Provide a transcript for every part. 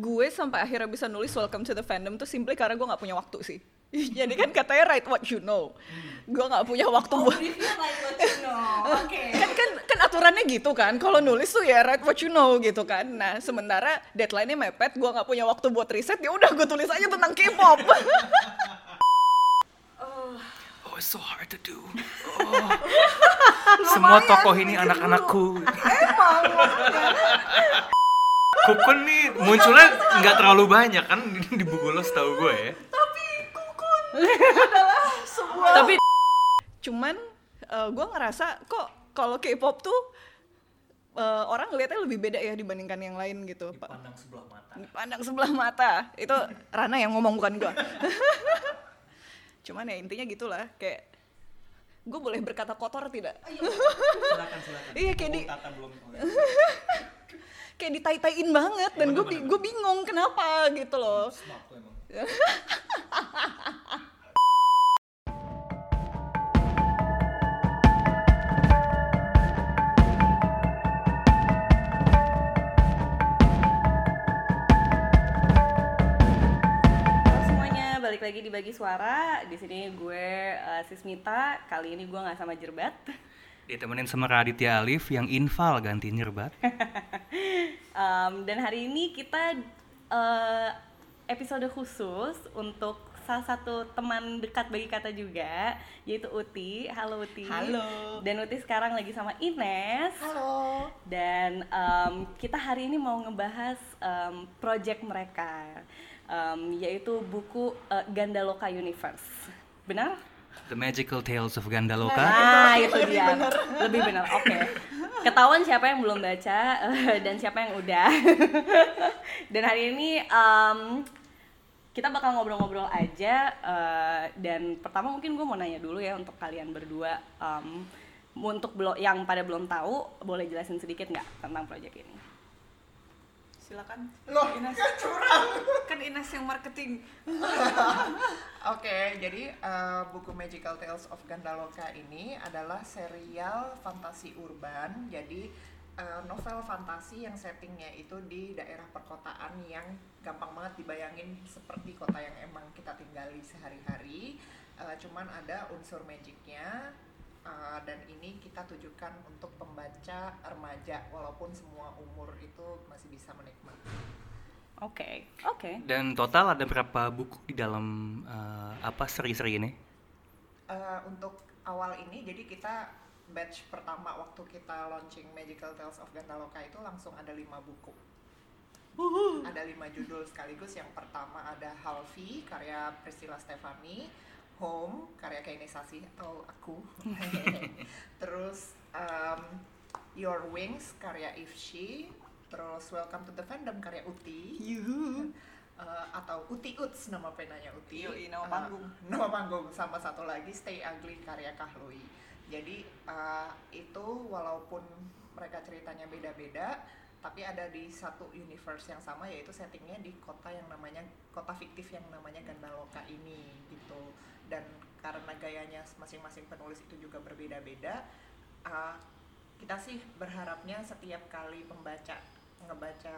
gue sampai akhirnya bisa nulis Welcome to the Fandom tuh simply karena gue nggak punya waktu sih. Jadi kan katanya write what you know. Gue nggak punya waktu Oh, buat like what you know. Oke. kan kan kan aturannya gitu kan. Kalau nulis tuh ya write what you know gitu kan. Nah sementara deadline-nya mepet, gue nggak punya waktu buat riset. Ya udah gue tulis aja tentang K-pop. Oh, it's so hard to do. Oh. Semua tokoh ini anak-anakku. Emang. Kukun nih munculnya nggak terlalu banyak kan di, buku lo setahu gue ya. Tapi Kukun adalah sebuah Tapi cuman gue ngerasa kok kalau K-pop tuh eh, orang ngeliatnya lebih beda ya dibandingkan yang lain gitu pak Pandang sebelah mata. pandang sebelah mata itu Rana yang ngomong bukan gue cuman ya intinya gitulah kayak gue boleh berkata kotor tidak Silakan silakan. Iya, kayak di- Tata belum. kayak ditai-taiin banget dan gue gue bingung kenapa gitu loh balik lagi di Bagi Suara. Di sini gue eh, Sismita. Kali ini gue nggak sama Jerbat. Ditemenin sama Raditya Alif yang infal ganti nyerbat. Em, dan hari ini kita eh, episode khusus untuk salah satu teman dekat bagi kata juga, yaitu Uti. Halo Uti. Halo. Dan Uti sekarang lagi sama Ines. halo Dan em, kita hari ini mau ngebahas em, project mereka, em, yaitu buku eh, Gandaloka Universe. Benar? The Magical Tales of Gandaloka. Nah, itu dia. Lebih benar. Oke. Ketahuan siapa yang belum baca eh, dan siapa yang udah. dan hari ini em, kita bakal ngobrol-ngobrol aja eh, dan pertama mungkin gue mau nanya dulu ya untuk kalian berdua em, untuk yang pada belum tahu boleh jelasin sedikit nggak tentang project ini? Silakan Loh, Ines kan curang. kan Ines yang marketing Oke, jadi eh, buku Magical Tales of Gandaloka ini adalah serial fantasi urban. Jadi eh, novel fantasi yang settingnya itu di daerah perkotaan yang gampang banget dibayangin seperti kota yang emang kita tinggali sehari-hari. Eh, cuman ada unsur magicnya. Eh, dan ini kita tujukan untuk pembaca remaja walaupun semua umur itu masih bisa menikmati. Oke, oke. Dan total ada berapa buku di dalam eh, apa seri-seri ini? Eh, untuk awal ini jadi kita batch pertama waktu kita launching Magical Tales of Gandaloka itu langsung ada lima buku ada lima judul sekaligus yang pertama ada Halvi karya Priscilla Stefani Home karya Kainesasi atau aku. Terus um, Your Wings karya Ifshi terus Welcome to the Fandom karya Uti. Yuhu. Eh, atau Uti Uts nama penanya Uti. Yoi, nama Eh, panggung. nama panggung sama satu lagi Stay Ugly karya Kahlui jadi eh, itu walaupun mereka ceritanya beda-beda tapi ada di satu universe yang sama yaitu settingnya di kota yang namanya kota fiktif yang namanya Gandaloka ini gitu dan karena gayanya masing-masing penulis itu juga berbeda-beda eh, kita sih berharapnya setiap kali pembaca ngebaca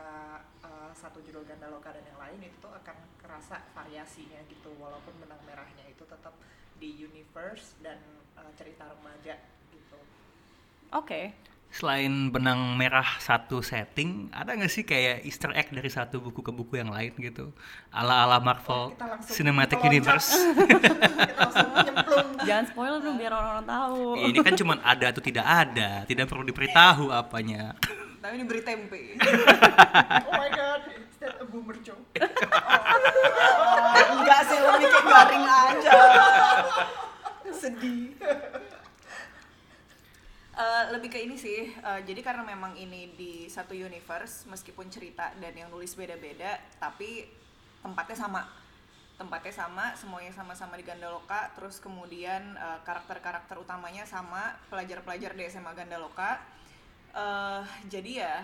uh, satu judul Gandaloka dan yang lain itu tuh akan kerasa variasinya gitu walaupun benang merahnya itu tetap di universe dan uh, cerita remaja gitu. Oke. Selain benang merah satu setting, ada nggak sih kayak Easter egg dari satu buku ke buku yang lain gitu? Ala-ala Marvel Kita langsung Cinematic meloncat. Universe. kita langsung nyemplung. Jangan spoiler dong biar orang-orang tahu. Ini kan cuma ada atau tidak ada, tidak perlu diberitahu apanya. tapi diberi tempe Oh my god, is that a boomer joke? enggak sih lebih kayak garing aja sedih Eh, lebih ke ini sih eh, jadi karena memang ini di satu universe meskipun cerita dan yang nulis beda-beda tapi tempatnya sama. Tempatnya sama semuanya sama-sama di Gandaloka terus kemudian eh, karakter-karakter utamanya sama pelajar-pelajar di SMA Gandaloka. Eh, jadi ya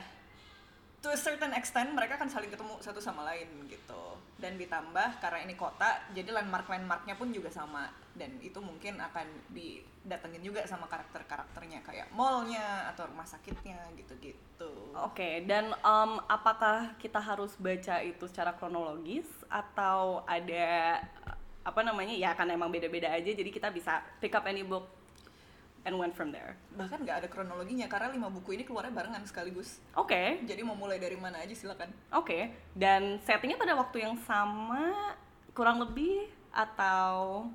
to a certain extent mereka akan saling ketemu satu sama lain gitu dan ditambah karena ini kota jadi landmark landmarknya pun juga sama. Dan itu mungkin akan didatengin juga sama karakter karakternya kayak mallnya atau rumah sakitnya gitu gitu Oke, dan em, apakah kita harus baca itu secara kronologis? Atau ada apa namanya ya kan emang beda-beda aja jadi kita bisa pick up any book and went from there. bahkan nggak ada kronologinya karena lima buku ini keluarnya barengan sekaligus. Oke, jadi mau mulai dari mana aja silakan. Oke. Dan settingnya pada waktu yang sama kurang lebih atau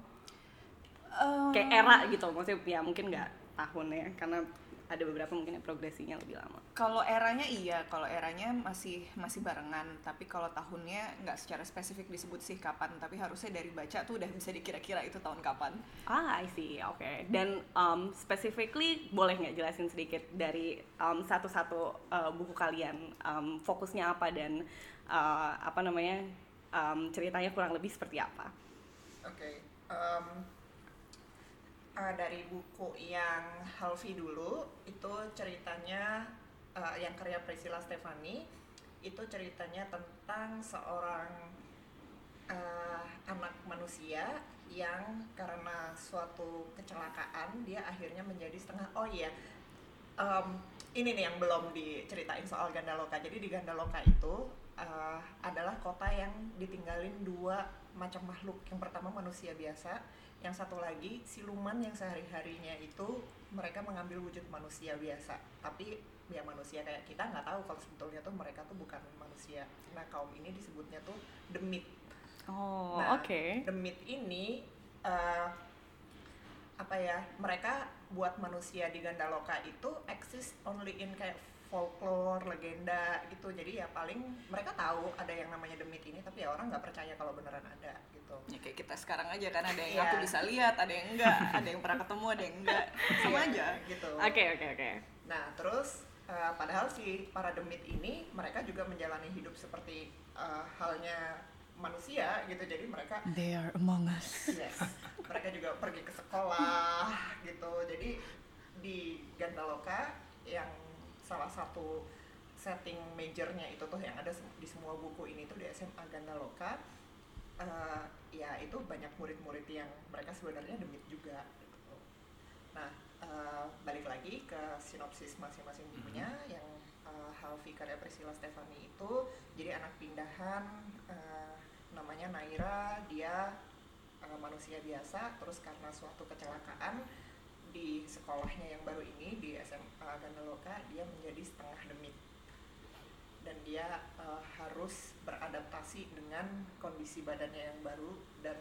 kayak era gitu? Maksudnya ya mungkin nggak tahun ya karena ada beberapa mungkin yang progresinya lebih lama. Kalau eranya iya, kalau eranya masih masih barengan, tapi kalau tahunnya nggak secara spesifik disebut sih kapan, tapi harusnya dari baca tuh udah bisa dikira-kira itu tahun kapan. Ah, I see. Oke. Dan um, specifically boleh nggak jelasin sedikit dari um, satu-satu uh, buku kalian um, fokusnya apa dan uh, apa namanya um, ceritanya kurang lebih seperti apa? Oke, em, eh, dari buku yang Halvi dulu itu ceritanya eh, yang karya Priscilla Stefani itu ceritanya tentang seorang eh, anak manusia yang karena suatu kecelakaan dia akhirnya menjadi setengah oh iya em, ini nih yang belum diceritain soal Gandaloka. Jadi di Gandaloka itu eh, adalah kota yang ditinggalin dua macam makhluk. Yang pertama manusia biasa yang satu lagi siluman yang sehari-harinya itu mereka mengambil wujud manusia biasa. Tapi ya manusia kayak kita nggak tahu kalau sebetulnya tuh mereka tuh bukan manusia. Nah kaum ini disebutnya tuh demit. Oh, Nah, oke. demit ini eh, apa ya mereka buat manusia di Gandaloka itu exist only in kayak folklore legenda gitu. Jadi ya paling mereka tahu ada yang namanya demit ini tapi ya orang nggak percaya kalau beneran ada gitu Ya kayak kita sekarang aja kan ada yang Iya. aku bisa lihat, ada yang enggak, ada yang pernah ketemu, ada yang enggak, sama Iya, aja. gitu Oke, oke, oke. Nah, terus eh, padahal si para demit ini mereka juga menjalani hidup seperti eh, halnya manusia gitu. Jadi mereka They are among us. yes, mereka juga pergi ke sekolah gitu. Jadi di Gandaloka yang salah satu setting majornya itu tuh yang ada di semua buku ini tuh di SMA Gandaloka eh, ya itu banyak murid-murid yang mereka sebenarnya demit juga gitu. Nah, eh, balik lagi ke sinopsis masing-masing bukunya yang eh, Halvi karya Priscilla Stefani itu jadi anak pindahan eh, namanya Naira. Dia eh, manusia biasa terus karena suatu kecelakaan di sekolahnya yang baru ini di SMA Gandaloka dia menjadi setengah demit dan dia eh, harus beradaptasi dengan kondisi badannya yang baru dan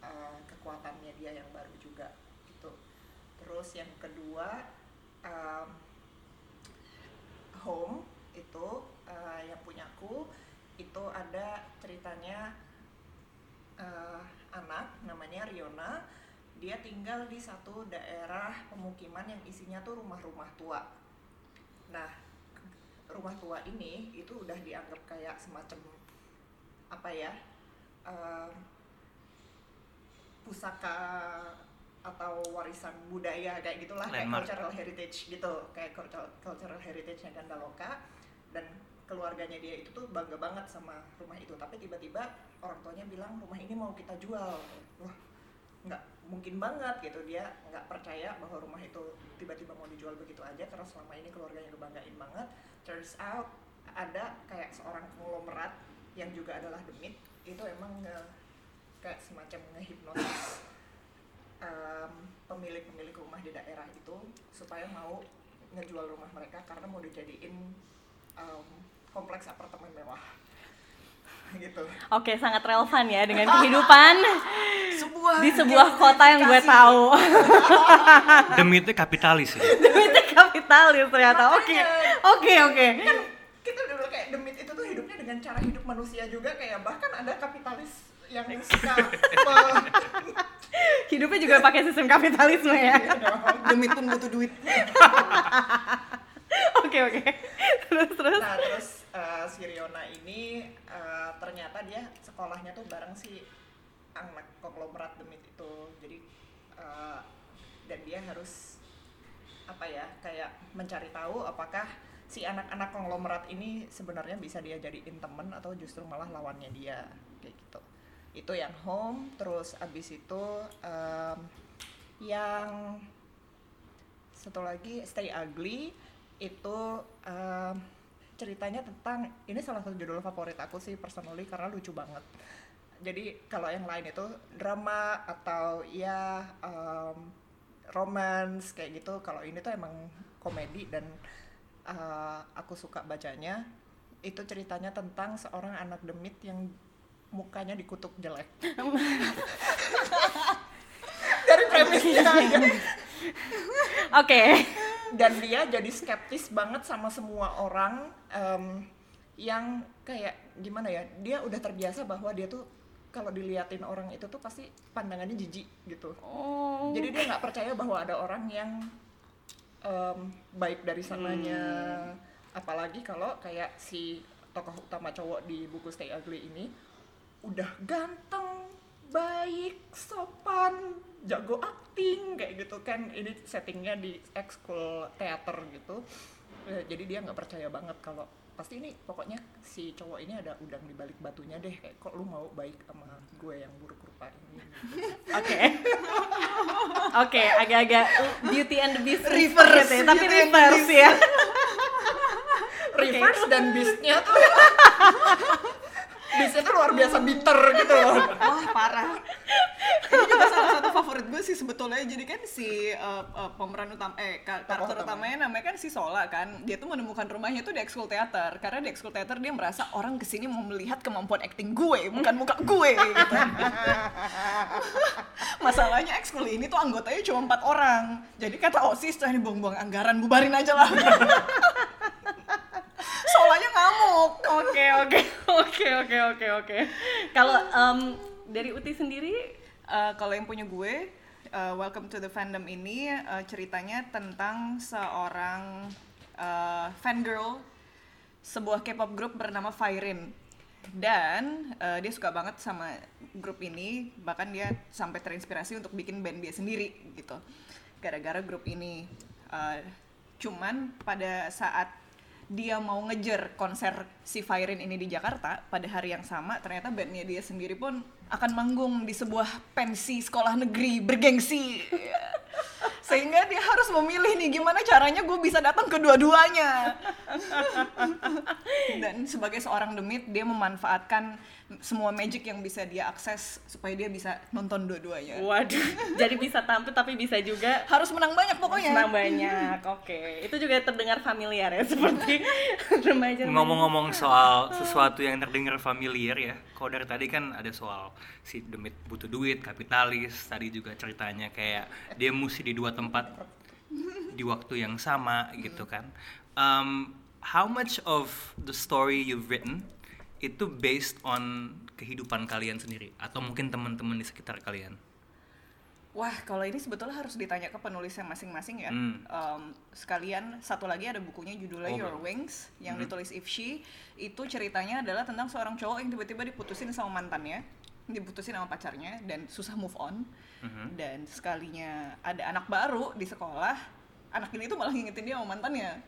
eh, kekuatannya dia yang baru juga gitu. Terus yang kedua em, home itu eh, yang punyaku itu ada ceritanya eh, anak namanya Riona. Dia tinggal di satu daerah pemukiman yang isinya tuh rumah-rumah tua. Nah rumah tua ini itu udah dianggap kayak semacam apa ya em, pusaka atau warisan budaya kayak gitulah kayak Landmark. cultural heritage gitu kayak cultural, cultural heritage-nya Gandaloka. Dan keluarganya dia itu tuh bangga banget sama rumah itu. Tapi tiba-tiba orang tuanya bilang rumah ini mau kita jual. Wah nggak mungkin banget gitu. Dia nggak percaya bahwa rumah itu tiba-tiba mau dijual begitu aja karena selama ini keluarganya ngebanggain banget turns out ada kayak seorang konglomerat yang juga adalah demit itu emang nge- kayak semacam ngehipnosis em, pemilik-pemilik rumah di daerah itu supaya mau ngejual rumah mereka karena mau dijadiin em, kompleks apartemen mewah gitu Oke, sangat relevan ya dengan kehidupan Sebuah di sebuah kota yang gue tahu. Demi itu kapitalis ya. Itu kapitalis ternyata. Oke, oke, oke. kita dulu kayak demit itu tuh hidupnya dengan cara hidup manusia juga kayak bahkan ada kapitalis yang suka Hidupnya juga pakai sistem kapitalisme ya. Demit pun butuh duit. Oke, oke. Terus, terus. nah terus si Riona ini eh, ternyata dia sekolahnya tuh bareng si anak konglomerat demit itu. Jadi eh, dan dia harus apa ya kayak mencari tahu apakah si anak-anak konglomerat ini sebenarnya bisa dia jadiin temen atau justru malah lawannya dia kayak gitu. Itu yang home terus abis itu em, yang satu lagi stay ugly itu em, ceritanya tentang ini salah satu judul favorit aku sih personally karena lucu banget. Jadi kalau yang lain itu drama atau ya em, romance kayak gitu kalau ini tuh emang komedi dan uh, aku suka bacanya itu ceritanya tentang seorang anak demit yang mukanya dikutuk jelek. Dari premisnya aja. Oke. Dan dia jadi skeptis banget sama semua orang em, yang kayak gimana ya dia udah terbiasa bahwa dia tuh kalau diliatin orang itu tuh pasti pandangannya jijik gitu. Oh. jadi dia nggak percaya bahwa ada orang yang em, baik dari sananya. Apalagi kalau kayak si tokoh utama cowok di buku Stay Ugly ini udah ganteng baik sopan jago acting kayak gitu kan. Ini settingnya di ekskul teater gitu. Eh, jadi dia nggak percaya banget kalau pasti ini pokoknya si cowok ini ada udang di balik batunya deh. Kayak kok lu mau baik sama gue yang buruk rupa ini? Oke. Oke, agak-agak Beauty and the Beast Reverse, gitu ya, tapi reverse ya. reverse dan beastnya. tuh beastnya tuh luar biasa bitter gitu loh Wah parah. Ini juga salah satu favorit gue sih sebetulnya. Jadi kan si uh, uh, pemeran utama, eh ka- karakter utama. utamanya namanya kan si Sola kan. Dia tuh menemukan rumahnya tuh di ekskul teater. Karena di ekskul teater dia merasa orang ke sini mau melihat kemampuan acting gue, bukan muka gue. Gitu. Masalahnya ekskul ini tuh anggotanya cuma empat orang. Jadi kata osis, "Ah, ini buang-buang anggaran, bubarin aja lah. Solanya ngamuk. Oke, oke. Oke, oke, oke, oke. Kalau em, dari Uti sendiri Uh, kalau yang punya gue, uh, Welcome to the Fandom ini uh, ceritanya tentang seorang uh, fangirl sebuah K-pop group bernama Firin dan uh, dia suka banget sama grup ini bahkan dia sampai terinspirasi untuk bikin band dia sendiri gitu. Gara-gara grup ini. Uh, cuman pada saat dia mau ngejar konser si Firin ini di Jakarta pada hari yang sama ternyata bandnya dia sendiri pun akan manggung di sebuah pensi sekolah negeri bergengsi sehingga dia harus memilih nih gimana caranya gue bisa datang kedua-duanya dan sebagai seorang demit dia memanfaatkan semua magic yang bisa dia akses supaya dia bisa nonton dua-duanya Waduh, jadi bisa tampil tapi bisa juga harus menang banyak pokoknya senang banyak. Oke, itu juga terdengar familiar ya seperti remaja. Ngomong-ngomong soal sesuatu yang terdengar familiar ya, kalau dari tadi kan ada soal si demit butuh duit, kapitalis, tadi juga ceritanya kayak dia mesti di dua tempat di waktu yang sama gitu kan. Um, how much of the story you've written itu based on kehidupan kalian sendiri atau mungkin teman-teman di sekitar kalian? Wah, kalau ini sebetulnya harus ditanya ke penulisnya masing-masing ya. Hmm. Em, sekalian satu lagi ada bukunya judulnya Oh, Your. Wings yang Hmm. ditulis Ifshi. Itu ceritanya adalah tentang seorang cowok yang tiba-tiba diputusin sama mantannya, diputusin sama pacarnya dan susah move on. Mhm. Dan sekalinya ada anak baru di sekolah, anak ini tuh malah ngingetin dia sama mantannya.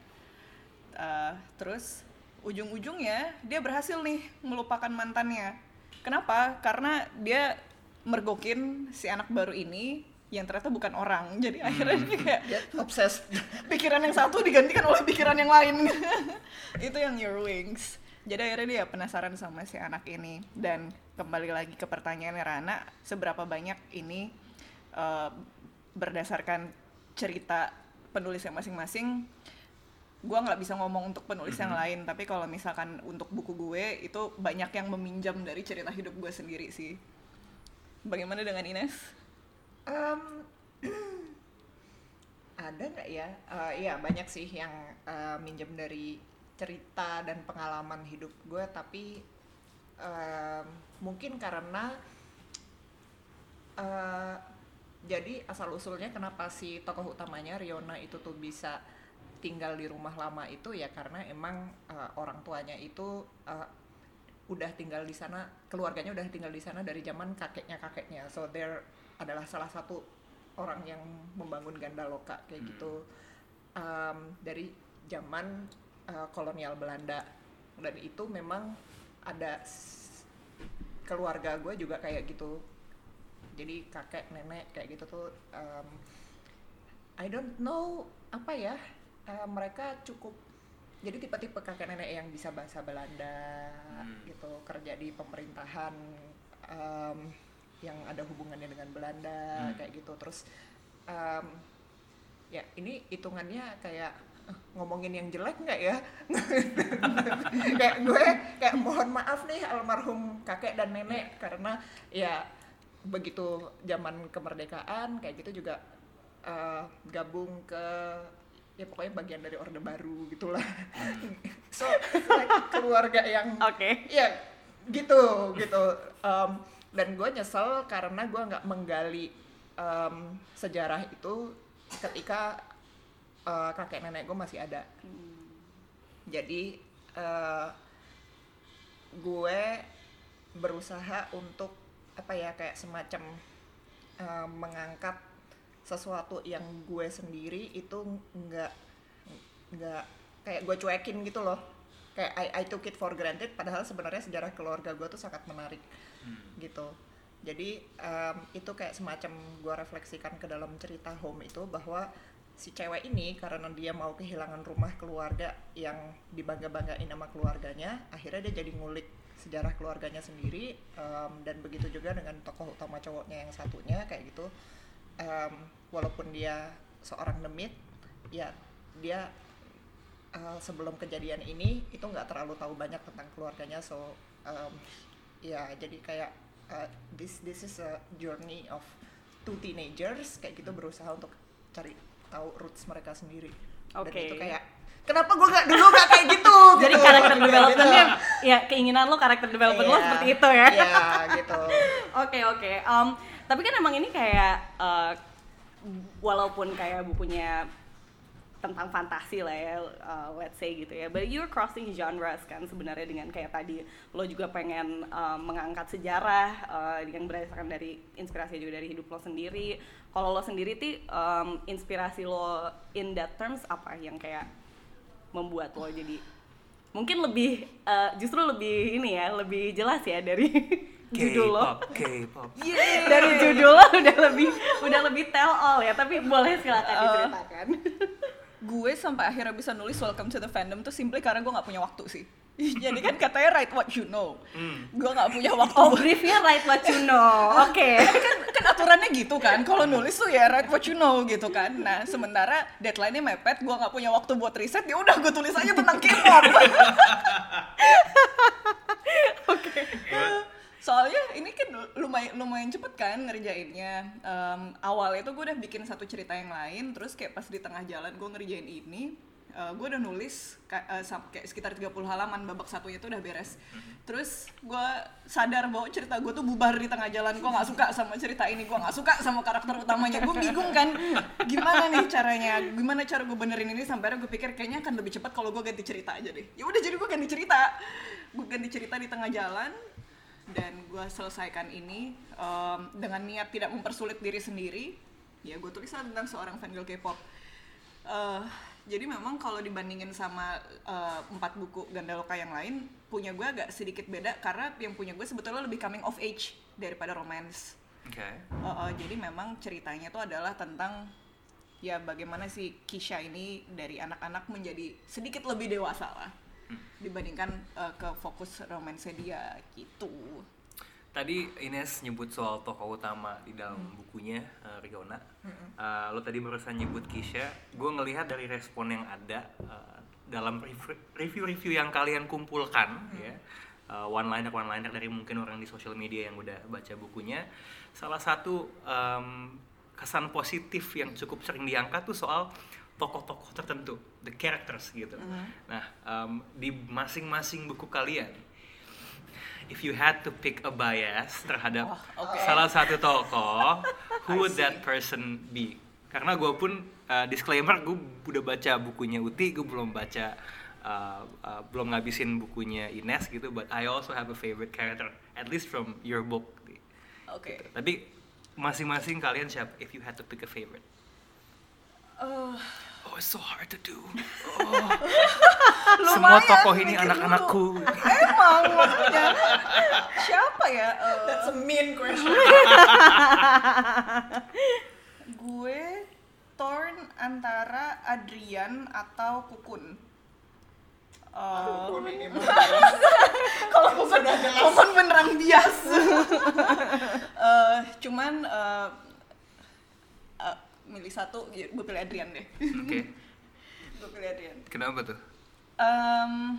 Eh, terus ujung-ujungnya dia berhasil nih melupakan mantannya. Kenapa? Karena dia mergokin si anak baru ini yang ternyata bukan orang. Jadi akhirnya dia kayak obses pikiran yang satu digantikan oleh pikiran yang lain. Itu yang Your Wings. Jadi akhirnya dia penasaran sama si anak ini. Dan kembali lagi ke pertanyaannya Rana, seberapa banyak ini eh, berdasarkan cerita penulisnya masing-masing gua nggak bisa ngomong untuk penulis yang lain. Tapi kalau misalkan untuk buku gue itu banyak yang meminjam dari cerita hidup gue sendiri sih. Bagaimana dengan Ines? Em, ada nggak ya? Eh, Iya banyak sih yang eh, minjem dari cerita dan pengalaman hidup gue, tapi em, mungkin karena eh, jadi asal usulnya kenapa si tokoh utamanya Riona itu tuh bisa tinggal di rumah lama itu ya karena emang eh, orang tuanya itu eh, udah tinggal di sana, keluarganya udah tinggal di sana dari zaman kakeknya kakeknya. So there adalah salah satu orang yang membangun Gandaloka kayak Hmm. gitu. Um, dari zaman uh, kolonial Belanda dan itu memang ada keluarga gue juga kayak gitu jadi kakek nenek kayak gitu tuh um, I don't know apa ya uh, mereka cukup jadi tipe-tipe kakek nenek yang bisa bahasa Belanda Hmm. gitu kerja di pemerintahan um, yang ada hubungannya dengan Belanda Hmm. kayak gitu terus um, ya ini hitungannya kayak eh, ngomongin yang jelek nggak ya? Kayak gue kayak mohon maaf nih almarhum kakek dan nenek karena ya begitu zaman kemerdekaan kayak gitu juga eh, gabung ke ya pokoknya bagian dari orde baru gitulah. So like keluarga yang Oke. ya gitu gitu. Em, dan gue nyesel karena gue nggak menggali em, sejarah itu ketika eh, kakek nenek gue masih ada. Jadi eh, gue berusaha untuk apa ya kayak semacam eh, mengangkat sesuatu yang gue sendiri itu nggak nggak kayak gue cuekin gitu loh. Kayak I, I took it for granted padahal sebenarnya sejarah keluarga gue tuh sangat menarik gitu jadi em, itu kayak semacam gue refleksikan ke dalam cerita home itu bahwa si cewek ini karena dia mau kehilangan rumah keluarga yang dibangga-banggain sama keluarganya akhirnya dia jadi ngulik sejarah keluarganya sendiri em, dan begitu juga dengan tokoh utama cowoknya yang satunya kayak gitu. Em, walaupun dia seorang demit ya dia uh, sebelum kejadian ini itu nggak terlalu tahu banyak tentang keluarganya so um, ya jadi kayak uh, this this is a journey of two teenagers kayak gitu berusaha untuk cari tahu roots mereka sendiri dan Oke. itu kayak kenapa gue nggak dulu nggak kayak gitu Jadi gitu. karakter Gitu. developmentnya, ya keinginan lo karakter development lo Iya, seperti itu ya. iya gitu Oke oke. Em, tapi kan emang ini kayak eh, walaupun kayak bukunya tentang fantasi lah ya, uh, let's say gitu ya. But you're crossing genres kan sebenarnya dengan kayak tadi lo juga pengen uh, mengangkat sejarah uh, yang berdasarkan dari inspirasi juga dari hidup lo sendiri. Kalau lo sendiri ti um, inspirasi lo in that terms apa yang kayak membuat lo jadi mungkin lebih uh, justru lebih ini ya lebih jelas ya dari judul lo K-pop, K-pop. dari judul lo udah lebih udah lebih tell all ya tapi boleh silakan Uh, diceritakan gue sampai akhirnya bisa nulis Welcome to the Fandom tuh simply karena gue nggak punya waktu sih. Jadi kan katanya write what you know. Hmm. Gue nggak punya waktu. oh briefnya write what you know oke kan, kan aturannya gitu kan. Kalau nulis tuh ya write what you know gitu kan. Nah sementara deadline-nya mepet, gue nggak punya waktu buat riset. Ya udah gue tulis aja tentang K-pop. Soalnya ini kan lumayan lumayan cepet kan ngerjainnya. Em, awalnya tuh gue udah bikin satu cerita yang lain, terus kayak pas di tengah jalan gue ngerjain ini, eh, gue udah nulis sam- kayak sekitar 30 halaman, babak satunya tuh udah beres. Terus gue sadar bahwa cerita gue tuh bubar di tengah jalan, gue nggak suka sama cerita ini, gue nggak suka sama karakter utamanya, gue bingung kan, gimana nih caranya, gimana cara gue benerin ini sampai akhirnya gue pikir kayaknya akan lebih cepat kalau gue ganti cerita aja deh. Ya udah jadi gue ganti cerita, gue ganti cerita di tengah jalan, dan gue selesaikan ini em, dengan niat tidak mempersulit diri sendiri. Ya gue tulislah tentang seorang fangirl K-pop. Eh, jadi memang kalau dibandingin sama eh, empat buku Gandaloka yang lain punya gue agak sedikit beda karena yang punya gue sebetulnya lebih coming of age daripada romance. Oke. Eh, eh, jadi memang ceritanya itu adalah tentang ya bagaimana si Kisha ini dari anak-anak menjadi sedikit lebih dewasa lah dibandingkan eh, ke fokus romance dia gitu. Tadi Ines nyebut soal tokoh utama di dalam bukunya uh, Riona. Uh, lo tadi barusan nyebut Kisha. Gue ngelihat dari respon yang ada uh, dalam rev- review-review yang kalian kumpulkan, ya, uh, one-liner one-liner dari mungkin orang di sosial media yang udah baca bukunya. Salah satu um, kesan positif yang cukup sering diangkat tuh soal tokoh-tokoh tertentu, the characters gitu. Nah, um, di masing-masing buku kalian, if you had to pick a bias terhadap Wah, oke. salah satu tokoh, who would that person be? Karena gue pun uh, disclaimer, gue udah baca bukunya Uti, gue belum baca, uh, uh, belum ngabisin bukunya Ines gitu, but I also have a favorite character, at least from your book. Oke. Tapi masing-masing kalian siapa? If you had to pick a favorite, Eh, Oh, it's so hard to do. Oh. Semua tokoh ini anak-anakku. Emang maksudnya siapa ya? Eh, That's a mean question. gue torn antara Adrian atau Kukun. Eh, Kukun ini mah kalau Kukun Kukun beneran bias. Eh, cuman eh, milih satu, gue pilih Adrian deh. Oke. gue pilih Adrian. Kenapa tuh? Em,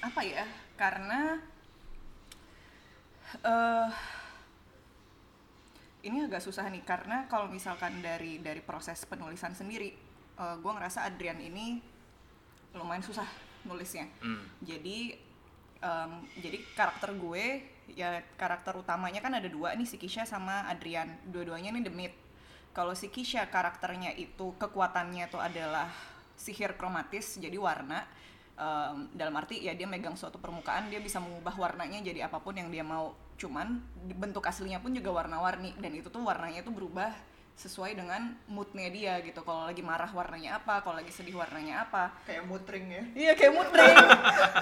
apa ya? Karena eh ini agak susah nih karena kalau misalkan dari dari proses penulisan sendiri, eh, gue ngerasa Adrian ini lumayan susah nulisnya. Hmm. Jadi em, jadi karakter gue ya karakter utamanya kan ada dua nih si Kisha sama Adrian. Dua-duanya nih demit. Kalau si Kisha karakternya itu kekuatannya tuh adalah sihir kromatis jadi warna. Em, dalam arti ya dia megang suatu permukaan dia bisa mengubah warnanya jadi apa pun yang dia mau. Cuman bentuk aslinya pun juga warna-warni dan itu tuh warnanya tuh berubah sesuai dengan moodnya dia gitu. Kalau lagi marah warnanya apa, kalau lagi sedih warnanya apa. kayak mutring ya. Iya kayak mood ring.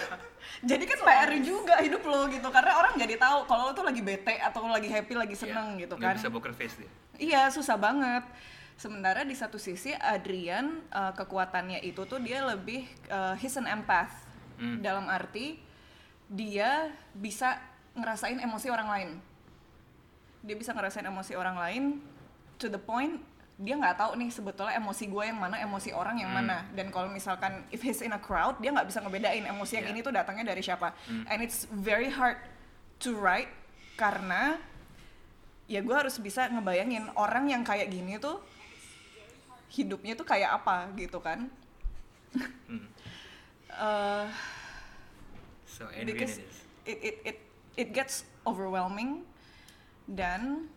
jadi kan PR juga hidup lo gitu karena orang jadi tahu kalau lo tuh lagi bete atau lo lagi happy lagi seneng gitu Nggak kan. bisa poker face dia. Iya susah banget. Sementara di satu sisi Adrian uh, kekuatannya itu tuh dia lebih uh, he's an empath Hmm. dalam arti dia bisa ngerasain emosi orang lain. Dia bisa ngerasain emosi orang lain to the point dia nggak tahu nih sebetulnya emosi gue yang mana emosi orang yang Hmm. mana dan kalau misalkan if he's in a crowd dia nggak bisa ngebedain emosi yang Yeah. ini tuh datangnya dari siapa Hmm. and it's very hard to write karena ya gue harus bisa ngebayangin orang yang kayak gini tuh hidupnya tuh kayak apa gitu kan Hmm. Eh, So because it it it it gets overwhelming dan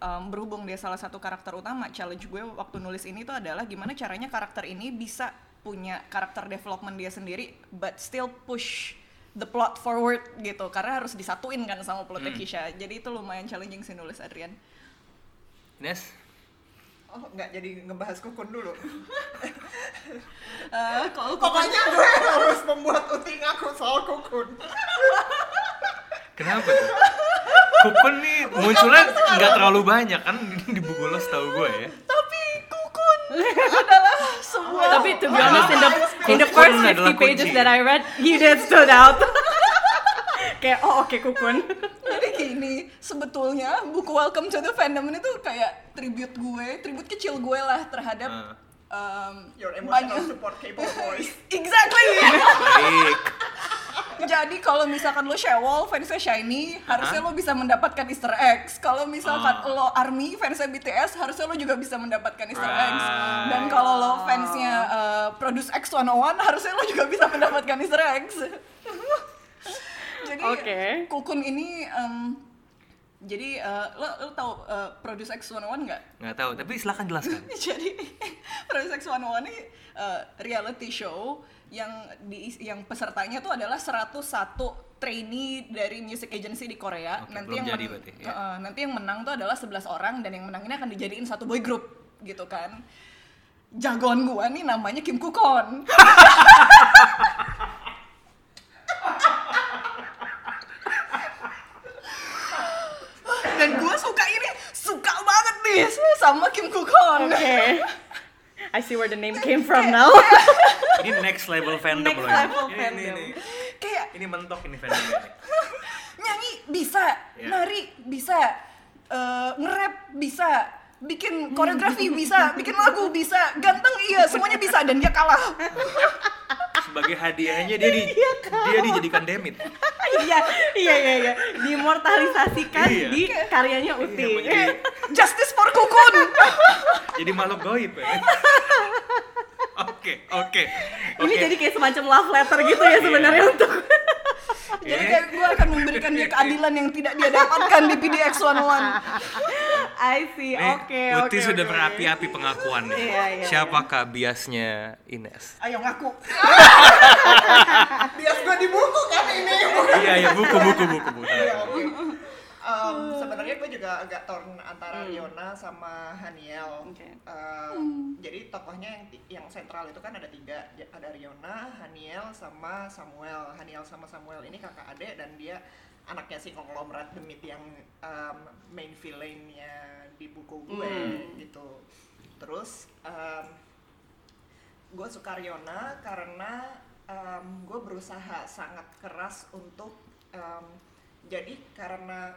um, berhubung dia salah satu karakter utama challenge gue waktu nulis ini tuh adalah gimana caranya karakter ini bisa punya karakter development dia sendiri but still push the plot forward gitu karena harus disatuin kan sama plotnya Hmm. Kisha jadi itu lumayan challenging sih nulis Adrian Ines? Oh, nggak jadi ngebahas kukun dulu. Eh, kalau Pokoknya gue harus membuat uti ngaku soal kukun. Kenapa tuh? Kukun nih munculnya nggak terlalu banyak kan di buku lo setahu gue ya. tapi adalah sebuah Tapi to be honest in the in the first adalah 50 pages that I read, he did stood out. Kayak oh oke kukun. Jadi gini, sebetulnya buku Welcome to the Fandom ini tuh kayak tribute gue, tribute kecil gue lah terhadap Ah. um, Your emotional banyak- support K-pop voice. Exactly. Baik. Kalau misalkan lo Shewol, fansnya Shiny, harusnya lo bisa mendapatkan Easter eggs. Kalau misalkan Ah. lo Army, fansnya BTS, harusnya lo juga bisa mendapatkan Easter eggs. Right. Dan kalau lo fansnya uh, Produce X101, harusnya lo juga bisa mendapatkan Easter eggs. Jadi Oke. Kukun ini em, jadi uh, lo lo tahu uh, Produce X101 nggak? Nggak tahu, tapi silahkan jelaskan. jadi Produce X101 ini uh, reality show yang di yang pesertanya tuh adalah 101 trainee dari music agency di Korea. Oke, nanti belum yang jadi men- berarti, ya. uh, nanti yang menang tuh adalah 11 orang dan yang menang ini akan dijadiin satu boy group gitu kan. Jagoan gua nih namanya Kim Kukon. dan gua suka ini, suka banget nih sama Kim Kukon. Oke. I see where the name came from now. Ini next level fandom Next loh ini. level Ini, fandom. Ini, ini, Kayak ini mentok ini fandom ini. nyanyi bisa, Ya. nari bisa, eh, nge-rap bisa, bikin koreografi bisa, bikin lagu bisa, ganteng iya, semuanya bisa dan dia kalah. Sebagai hadiahnya dia di, dia dijadikan demit. Iya, iya, iya, iya. Dimortalisasikan Iya. di karyanya Uti. Iya, Justice for Kukun. jadi makhluk goib ya. Oke, oke. Ini oke. jadi kayak semacam love letter gitu ya sebenarnya Iya. untuk Jadi Oke. kayak gue akan memberikan dia keadilan yang tidak dia dapatkan di PDX 101. I see. Nih, Oke, Uti oke. sudah oke. berapi-api pengakuannya. Iya, iya, Siapakah biasnya Ines? Ayo ngaku. Bias gue di buku kan ini. iya, iya, buku, buku, buku, buku. Iya, oke. Um, sebenarnya gue juga agak torn antara Hmm. Riona sama Haniel. Oke. Um, Jadi tokohnya yang yang sentral itu kan ada tiga, ada Riona, Haniel, sama Samuel. Haniel sama Samuel ini kakak adik dan dia anaknya si konglomerat demit yang um, main villainnya di buku gue Hmm. gitu. Terus um, gue suka Riona karena um, gue berusaha sangat keras untuk um, jadi karena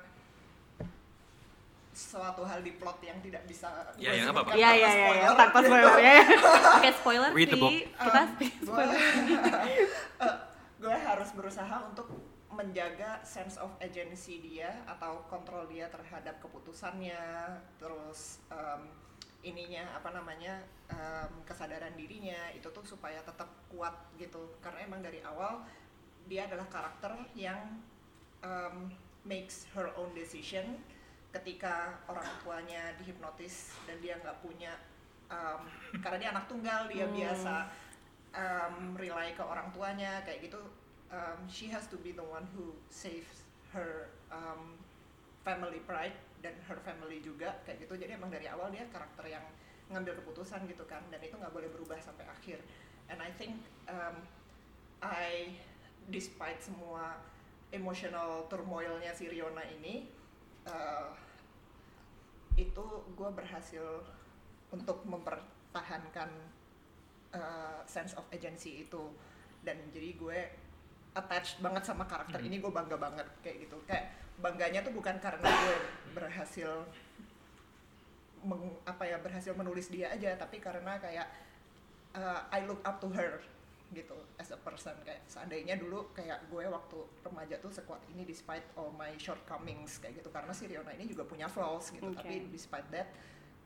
suatu hal di plot yang tidak bisa Ya, ya, nggak apa-apa. sebutkan Iya tanpa iya iya spoiler, ya, tanpa spoiler ya. Oke spoiler Read the sih book. kita Um, spoiler. gue gue harus berusaha untuk menjaga sense of agency dia atau kontrol dia terhadap keputusannya terus um, ininya apa namanya um, kesadaran dirinya itu tuh supaya tetap kuat gitu karena emang dari awal dia adalah karakter yang um, makes her own decision ketika orang tuanya dihipnotis dan dia nggak punya um, karena dia anak tunggal dia Hmm. biasa um, rely ke orang tuanya kayak gitu um, she has to be the one who saves her um, family pride dan her family juga kayak gitu jadi emang dari awal dia karakter yang ngambil keputusan gitu kan dan itu nggak boleh berubah sampai akhir and I think um, I despite semua emotional turmoilnya si Riona ini uh, itu gue berhasil untuk mempertahankan uh, sense of agency itu. Dan jadi gue attached banget sama karakter Hmm. ini gue bangga banget kayak gitu. Kayak bangganya tuh bukan karena gue berhasil meng, apa ya berhasil menulis dia aja tapi karena kayak uh, I look up to her gitu as a person. Kayak seandainya dulu kayak gue waktu remaja tuh sekuat ini despite all my shortcomings kayak gitu. Karena si Riona ini juga punya flaws gitu Oke. tapi despite that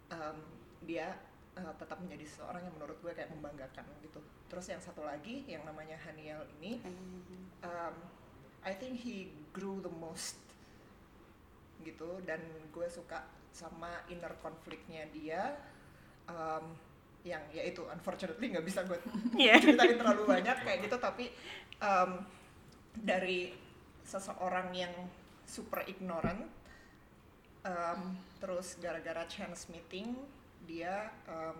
um, dia uh, tetap menjadi seorang yang menurut gue kayak membanggakan gitu. Terus yang satu lagi yang namanya Haniel ini um, I think he grew the most gitu dan gue suka sama inner konfliknya dia. Um, yang ya itu unfortunately nggak bisa gue Iya. ceritain terlalu banyak kayak gitu tapi um, dari seseorang yang super ignorant um, terus gara-gara chance meeting dia um,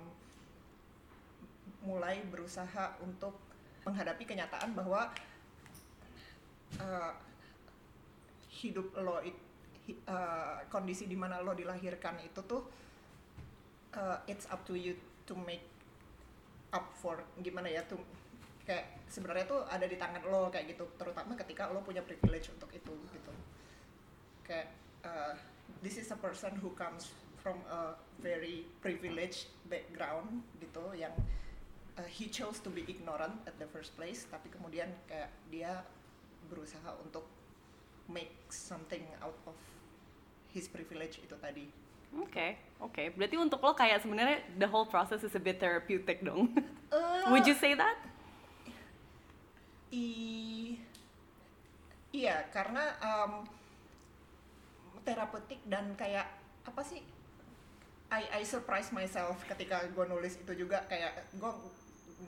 mulai berusaha untuk menghadapi kenyataan bahwa uh, hidup lo uh, kondisi di mana lo dilahirkan itu tuh uh, it's up to you to make up for gimana ya tuh kayak sebenarnya tuh ada di tangan lo kayak gitu. Terutama ketika lo punya privilege untuk itu gitu. Kayak uh, this is a person who comes from a very privileged background gitu yang uh, he chose to be ignorant at the first place. Tapi kemudian kayak dia berusaha untuk make something out of his privilege itu tadi Oke, oke. Berarti untuk lo kayak sebenarnya the whole process is a bit therapeutic dong. Eh, Would you say that? I iya karena um, terapeutik dan kayak apa sih I I surprise myself ketika gue nulis itu juga kayak gue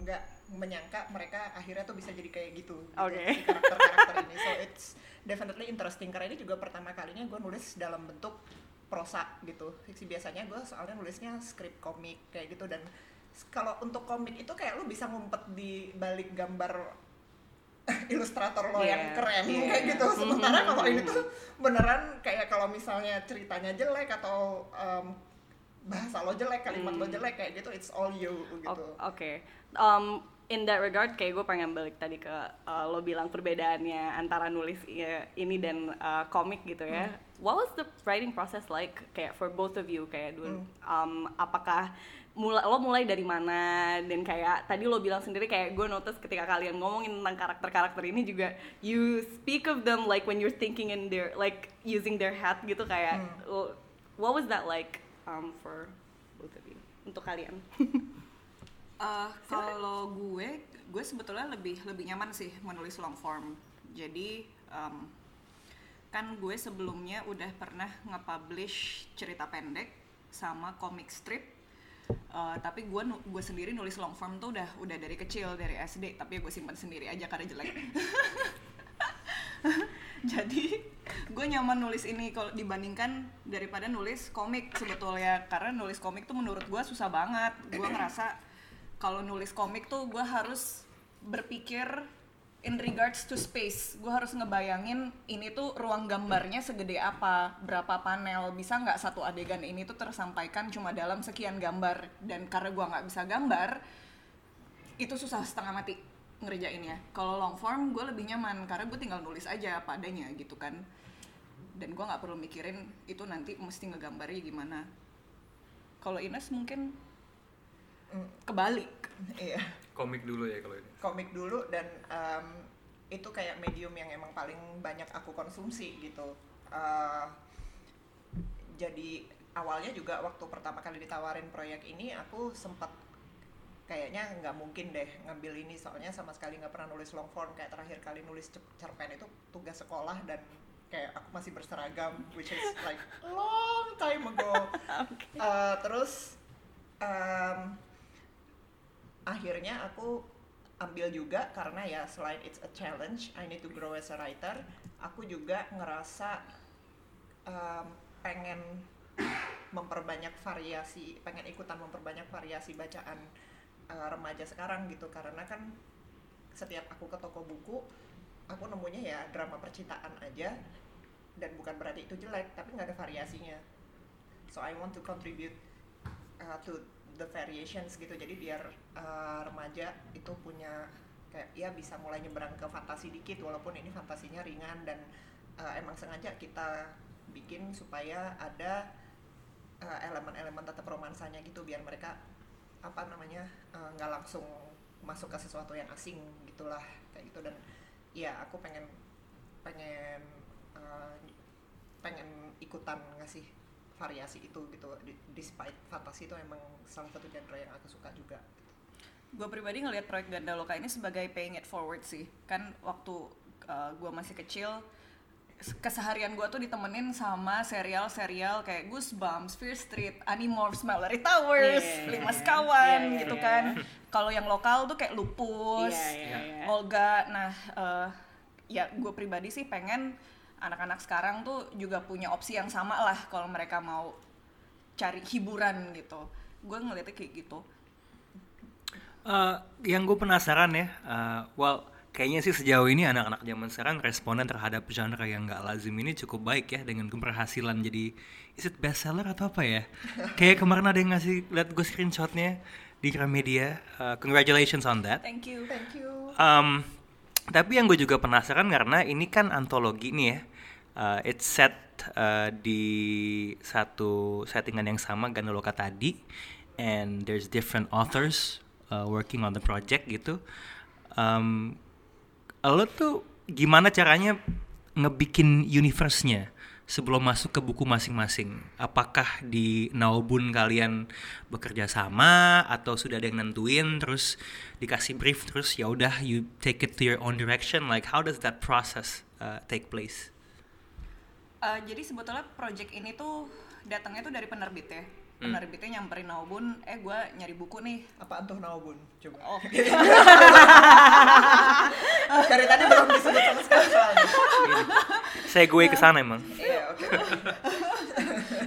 nggak menyangka mereka akhirnya tuh bisa jadi kayak gitu, gitu Oke. si karakter-karakter ini so it's definitely interesting karena ini juga pertama kalinya gue nulis dalam bentuk prosa gitu fiksi biasanya gue soalnya nulisnya skrip komik kayak gitu dan kalau untuk komik itu kayak lu bisa ngumpet di balik gambar ilustrator lo yang Iya, keren iya. kayak gitu sementara kalau ini tuh beneran kayak kalau misalnya ceritanya jelek atau um, bahasa lo jelek kalimat lo Hmm. jelek kayak gitu it's all you gitu Oke. Um, in that regard, kayak gue pengen balik tadi ke uh, lo bilang perbedaannya antara nulis i- ini dan uh, komik gitu ya. What was the writing process like kayak for both of you kayak dulu? Um, apakah mulai lo mulai dari mana dan kayak tadi lo bilang sendiri kayak gue notice ketika kalian ngomongin tentang karakter-karakter ini juga you speak of them like when you're thinking in their like using their hat gitu kayak lo- what was that like um, for both of you untuk kalian? Eh, kalau gue, gue sebetulnya lebih lebih nyaman sih menulis long form. Jadi em, kan gue sebelumnya udah pernah nge-publish cerita pendek sama comic strip. Eh, tapi gue gue sendiri nulis long form tuh udah udah dari kecil dari SD. Tapi gue simpan sendiri aja karena jelek. Jadi gue nyaman nulis ini kalau dibandingkan daripada nulis komik sebetulnya karena nulis komik tuh menurut gue susah banget gue ngerasa kalau nulis komik tuh gue harus berpikir in regards to space. Gue harus ngebayangin ini tuh ruang gambarnya segede apa berapa panel bisa nggak satu adegan ini tuh tersampaikan cuma dalam sekian gambar. Dan karena gue nggak bisa gambar itu susah setengah mati ngerjainnya. Kalau long form gue lebih nyaman karena gue tinggal nulis aja apa adanya gitu kan. Dan gue nggak perlu mikirin itu nanti mesti ngegambarnya gimana. Kalau Ines mungkin Mm, kebalik. Iya. Komik dulu ya kalau ini. Komik dulu dan em, itu kayak medium yang emang paling banyak aku konsumsi gitu. Eh, jadi awalnya juga waktu pertama kali ditawarin proyek ini aku sempat kayaknya nggak mungkin deh ngambil ini. Soalnya sama sekali nggak pernah nulis long form. Kayak terakhir kali nulis cer- cerpen itu tugas sekolah dan kayak aku masih berseragam which is like long time ago. Eh, terus em, akhirnya aku ambil juga karena ya selain it's a challenge I need to grow as a writer aku juga ngerasa em, pengen memperbanyak variasi pengen ikutan memperbanyak variasi bacaan eh, remaja sekarang gitu. Karena kan setiap aku ke toko buku aku nemunya ya drama percintaan aja dan bukan berarti itu jelek tapi nggak ada variasinya. So I want to contribute uh, to the variations gitu. Jadi biar uh, remaja itu punya kayak ya bisa mulai nyebrang ke fantasi dikit walaupun ini fantasinya ringan dan uh, emang sengaja kita bikin supaya ada uh, elemen-elemen tetap romansanya gitu biar mereka apa namanya uh, nggak langsung masuk ke sesuatu yang asing gitulah kayak gitu. Dan ya aku pengen pengen uh, pengen ikutan ngasih variasi itu gitu despite fantasi itu emang salah satu genre yang aku suka juga. Gue pribadi ngelihat proyek Gandaloka ini sebagai paying it forward sih. Kan waktu gue masih kecil keseharian gue tuh ditemenin sama serial-serial kayak Goosebumps, Fear Street, Animorphs, Mallory Towers, Iya. Lima Sekawan Iya, iya, gitu kan. Kalau yang lokal tuh kayak Lupus, Iya, iya, iya. Olga. Nah eh, ya gue pribadi sih pengen anak-anak sekarang tuh juga punya opsi yang sama lah kalau mereka mau cari hiburan gitu gue ngeliatnya kayak gitu Eh, yang gue penasaran ya, eh, well kayaknya sih sejauh ini anak-anak zaman sekarang responden terhadap genre yang nggak lazim ini cukup baik ya dengan keberhasilan jadi is it bestseller atau apa ya? Kayak kemarin ada yang ngasih lihat gue screenshotnya di Gramedia. Eh, congratulations on that. thank you thank you Um, tapi yang gue juga penasaran karena ini kan antologi nih ya. Uh, it's set uh, di satu settingan yang sama Gandaloka tadi, and there's different authors uh, working on the project gitu. Um, lo tuh gimana caranya ngebikin universe-nya sebelum masuk ke buku masing-masing? Apakah di Naobun kalian bekerja sama atau sudah ada yang nentuin terus dikasih brief terus ya udah you take it to your own direction? Like how does that process uh, take place? Uh, jadi sebetulnya project ini tuh datangnya tuh dari penerbit ya. Hmm. Penerbitnya nyamperin Naobun, eh gue nyari buku nih. apaan tuh Naobun coba Oh, dari tadi belum disebut sama sekali soalnya Saya gue ke sana emang. iya oke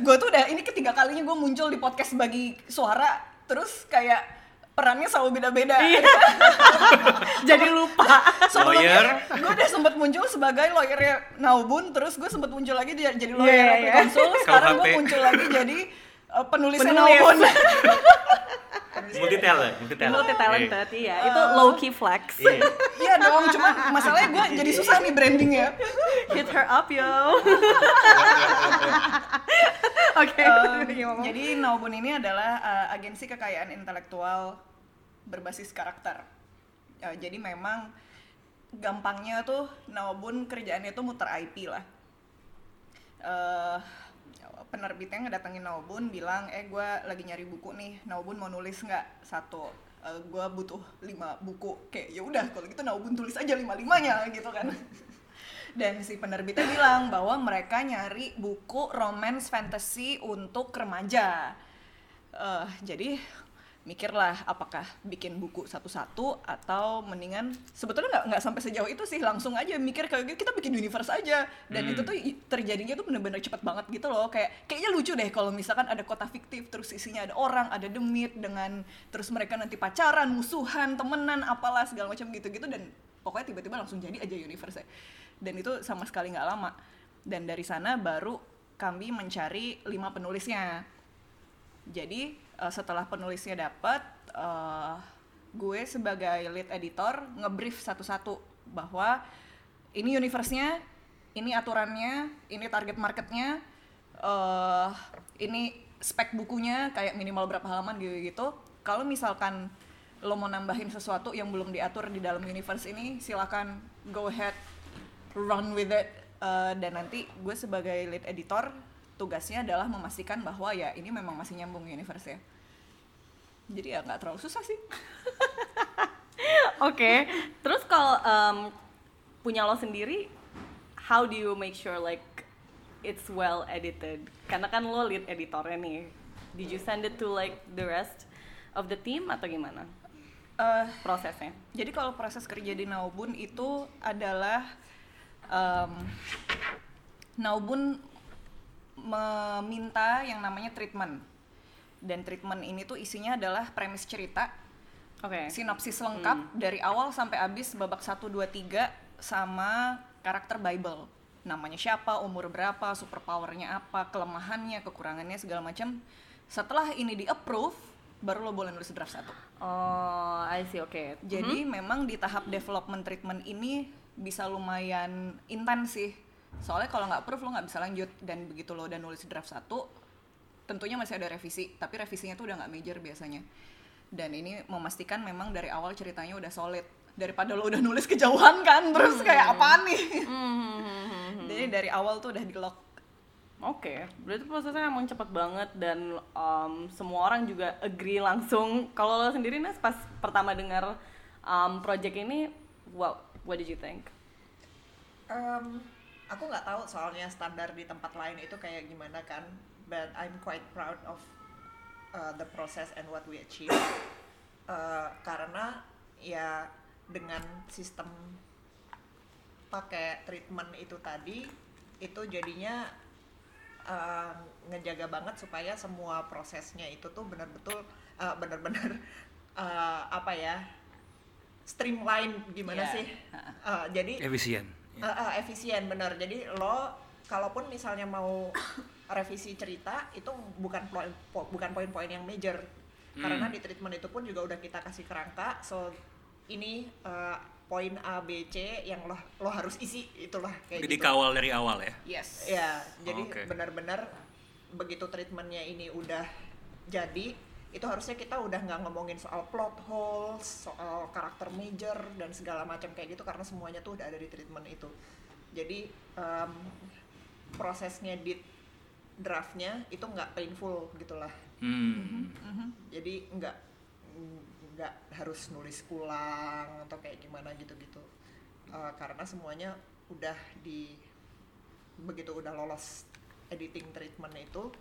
gue tuh udah ini ketiga kalinya gue muncul di podcast bagi suara, terus kayak perannya selalu beda-beda. Iya. Jadi lupa. Lawyer. gue udah sempat muncul sebagai lawyernya Naobun, terus gue sempat muncul lagi jadi jadi lawyer yeah, iya. konsul. Sekarang gue muncul lagi jadi uh, penulisnya Penulis. Naobun. Multi talent, multi talent. Multi talented, iya. Itu low key flex. Iya. Iya dong, cuma masalahnya gue jadi susah nih brandingnya. Hit her up yo. Oke. Um, gimana? jadi Naobun ini adalah uh, agensi kekayaan intelektual berbasis karakter. Uh, jadi memang gampangnya tuh Naobun kerjaannya tuh muter IP lah. Uh, penerbitnya ngedatengin Naobun bilang, eh gue lagi nyari buku nih, Naobun mau nulis nggak satu? Uh, gue butuh lima buku. Kayak ya udah kalau gitu Naobun tulis aja lima limanya gitu kan. Dan si penerbitnya bilang bahwa mereka nyari buku romance fantasy untuk remaja. Eh, jadi mikirlah apakah bikin buku satu-satu atau mendingan sebetulnya nggak nggak sampai sejauh itu sih langsung aja mikir kayak gitu kita bikin universe aja. Dan Hmm. itu tuh terjadinya tuh bener-bener cepet banget gitu loh. Kayak kayaknya lucu deh kalau misalkan ada kota fiktif terus isinya ada orang ada demit dengan terus mereka nanti pacaran musuhan temenan apalah segala macam gitu-gitu dan pokoknya tiba-tiba langsung jadi aja universe dan itu sama sekali nggak lama. Dan dari sana baru kami mencari lima penulisnya. Jadi eh, setelah penulisnya dapat eh, gue sebagai lead editor ngebrief satu-satu bahwa ini universe-nya ini aturannya ini target marketnya eh ini spek bukunya kayak minimal berapa halaman gitu gitu. Kalau misalkan lo mau nambahin sesuatu yang belum diatur di dalam universe ini silakan go ahead run with it. Uh, dan nanti gue sebagai lead editor tugasnya adalah memastikan bahwa ya ini memang masih nyambung universe ya jadi ya nggak terlalu susah sih Oke, terus kalau em, punya lo sendiri, how do you make sure like it's well edited? Karena kan lo lead editornya nih. Did you send it to like the rest of the team atau gimana Eh, prosesnya? Jadi kalau proses kerja di Naubun itu adalah em, Naubun meminta yang namanya treatment. Dan treatment ini tuh isinya adalah premis cerita, Oke. sinopsis lengkap dari awal sampai habis babak 1 2 3 sama karakter Bible. Namanya siapa, umur berapa, superpowernya apa, kelemahannya, kekurangannya segala macam. Setelah ini di-approve, baru lo boleh nulis draft satu. Oh, I see. Oke. Jadi memang di tahap development treatment ini bisa lumayan intens sih. Soalnya kalau nggak approve lo nggak bisa lanjut dan begitu lo udah nulis draft satu, tentunya masih ada revisi. Tapi revisinya tuh udah nggak major biasanya. Dan ini memastikan memang dari awal ceritanya udah solid daripada lo udah nulis kejauhan kan terus kayak apaan nih Hmm. jadi dari awal tuh udah di lock Oke, berarti prosesnya emang cepet banget dan um, semua orang juga agree langsung. Kalau lo sendiri Nes pas pertama dengar um, project ini, wow, what did you think? Em, aku nggak tahu soalnya standar di tempat lain itu kayak gimana kan but I'm quite proud of uh, the process and what we achieve. Uh, karena ya dengan sistem pakai treatment itu tadi itu jadinya uh, ngejaga banget supaya semua prosesnya itu tuh benar-betul uh, benar-benar uh, apa ya streamline gimana Ya. sih? Uh, jadi efisien Uh, uh, efisien bener. Jadi lo kalaupun misalnya mau revisi cerita itu bukan poin po- bukan poin-poin yang major. Karena di treatment itu pun juga udah kita kasih kerangka so ini uh, poin A B C yang lo lo harus isi itulah kayak jadi gitu. kawal dari awal ya? Yes. Ya jadi Oke. benar-benar begitu treatmentnya ini udah jadi itu harusnya kita udah nggak ngomongin soal plot holes soal karakter major dan segala macam kayak gitu karena semuanya tuh udah ada di treatment itu. Jadi em, prosesnya di draftnya itu nggak painful gitulah. Hmm. jadi nggak nggak harus nulis ulang atau kayak gimana gitu-gitu. Eh, karena semuanya udah di begitu udah lolos editing treatment itu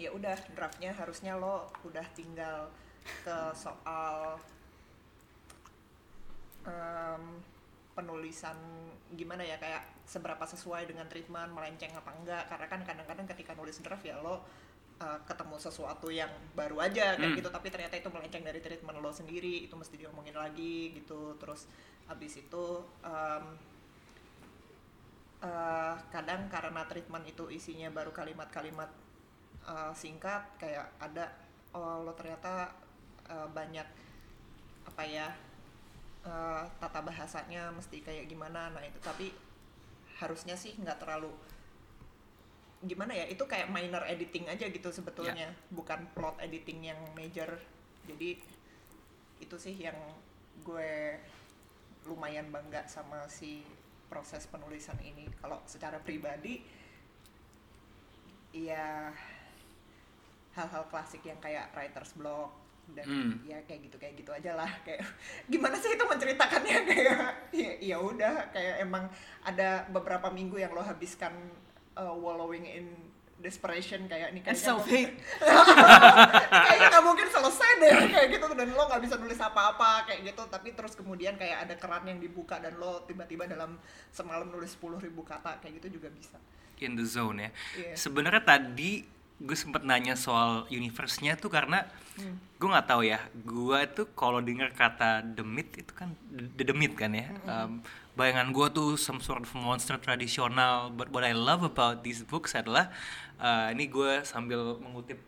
ya udah draftnya harusnya lo udah tinggal ke soal em, penulisan gimana ya kayak seberapa sesuai dengan treatment melenceng apa enggak. Karena kan kadang-kadang ketika nulis draft ya lo uh, ketemu sesuatu yang baru aja kayak Hmm. gitu. Tapi ternyata itu melenceng dari treatment lo sendiri itu mesti diomongin lagi gitu. Terus habis itu em, eh, kadang karena treatment itu isinya baru kalimat-kalimat uh, singkat kayak ada oh lo ternyata uh, banyak apa ya uh, tata bahasanya mesti kayak gimana. Nah itu tapi harusnya sih nggak terlalu gimana ya itu kayak minor editing aja gitu sebetulnya. Bukan plot editing yang major. Jadi itu sih yang gue lumayan bangga sama si proses penulisan ini. Kalau secara pribadi ya hal-hal klasik yang kayak writer's block dan Hmm. ya kayak gitu kayak gitu aja lah kayak gimana sih itu menceritakannya kayak ya ya udah kayak emang ada beberapa minggu yang lo habiskan uh, wallowing in desperation kayak And kayaknya self-hate. kayaknya nggak mungkin selesai deh kayak gitu dan lo nggak bisa nulis apa-apa kayak gitu tapi terus kemudian kayak ada keran yang dibuka dan lo tiba-tiba dalam semalam nulis 10.000 ribu kata kayak gitu juga bisa in the zone ya. Iya. Sebenarnya tadi gue sempet nanya soal universe-nya tuh karena gue nggak tahu ya. Gue tuh kalau dengar kata myth itu kan the, myth kan ya. Um, bayangan gue tuh some sort of monster tradisional. But what I love about these books adalah uh, ini gue sambil mengutip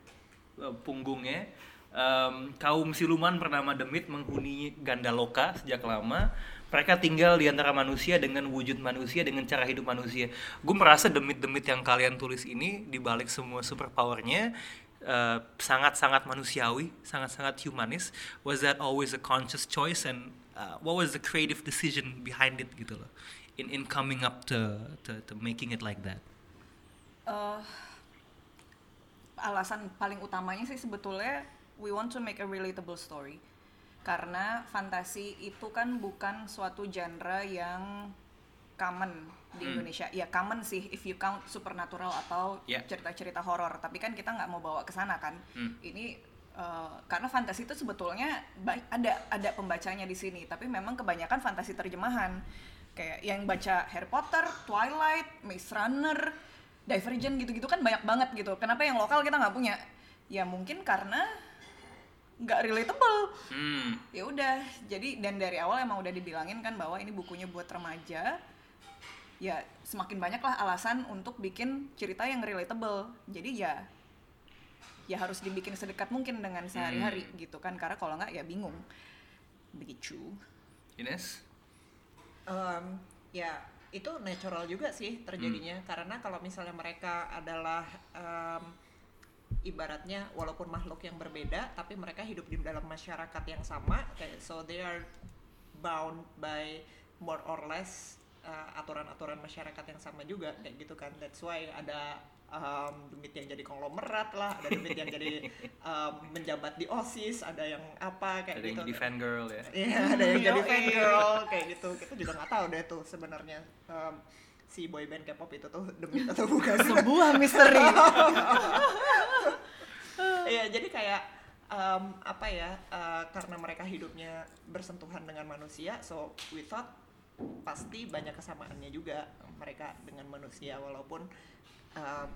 uh, punggungnya. Um, kaum siluman bernama Demit menghuni Gandaloka sejak lama. Mereka tinggal di antara manusia dengan wujud manusia dengan cara hidup manusia. Gue merasa demit-demit yang kalian tulis ini dibalik semua superpowernya eh, sangat-sangat manusiawi, sangat-sangat humanis. Was that always a conscious choice and uh, what was the creative decision behind it gitu loh? In in coming up to to, to making it like that. Eh, alasan paling utamanya sih sebetulnya we want to make a relatable story karena fantasi itu kan bukan suatu genre yang common di Hmm. Indonesia. Ya common sih if you count supernatural atau Ya. cerita-cerita horor. Tapi kan kita nggak mau bawa ke sana kan. Hmm. ini eh, karena fantasi itu sebetulnya ada ada pembacanya di sini. Tapi memang kebanyakan fantasi terjemahan. Kayak yang baca Harry Potter, Twilight, Maze Runner, Divergent gitu-gitu kan banyak banget gitu. Kenapa yang lokal kita nggak punya? Ya mungkin karena nggak relatable. Hmm. ya udah jadi dan dari awal emang udah dibilangin kan bahwa ini bukunya buat remaja. Ya semakin banyak lah alasan untuk bikin cerita yang relatable. Jadi ya ya harus dibikin sedekat mungkin dengan sehari-hari gitu kan. Karena kalau nggak ya bingung. Begitu. Ines? Em, ya itu natural juga sih terjadinya. Karena kalau misalnya mereka adalah em, ibaratnya walaupun makhluk yang berbeda tapi mereka hidup di dalam masyarakat yang sama kayak so they are bound by more or less uh, aturan-aturan masyarakat yang sama juga kayak gitu kan that's why ada um, demit yang jadi konglomerat lah ada demit yang jadi um, menjabat di osis ada yang apa kayak Ada yang gitu jadi fangirl ya. Iya, ada yang jadi Yoi. fangirl kayak gitu. Kita juga nggak tahu deh tuh sebenarnya em, si boyband K-pop itu tuh demi atau bukan. sebuah misteri Iya, jadi kayak em, apa ya? eh, karena mereka hidupnya bersentuhan dengan manusia, so we thought pasti banyak kesamaannya juga mereka dengan manusia walaupun em,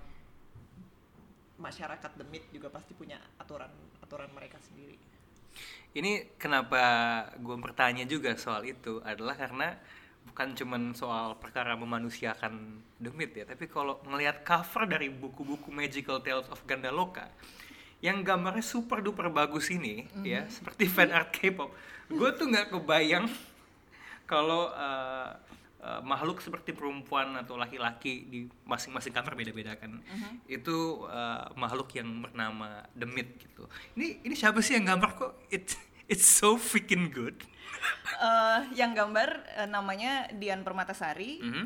masyarakat demit juga pasti punya aturan aturan mereka sendiri. Ini kenapa gue bertanya juga soal itu adalah karena bukan cuman soal perkara memanusiakan demit ya, tapi kalau ngelihat cover dari buku-buku Magical Tales of Gandaloka yang gambarnya super duper bagus ini ya, seperti fan art K-pop, gue tuh nggak kebayang kalau uh, uh, makhluk seperti perempuan atau laki-laki di masing-masing kamar beda-beda kan. Itu uh, makhluk yang bernama demit gitu. Ini ini siapa sih yang gambar kok? It's it's so freaking good Eh, yang gambar eh, namanya Dian Permatasari Mhm.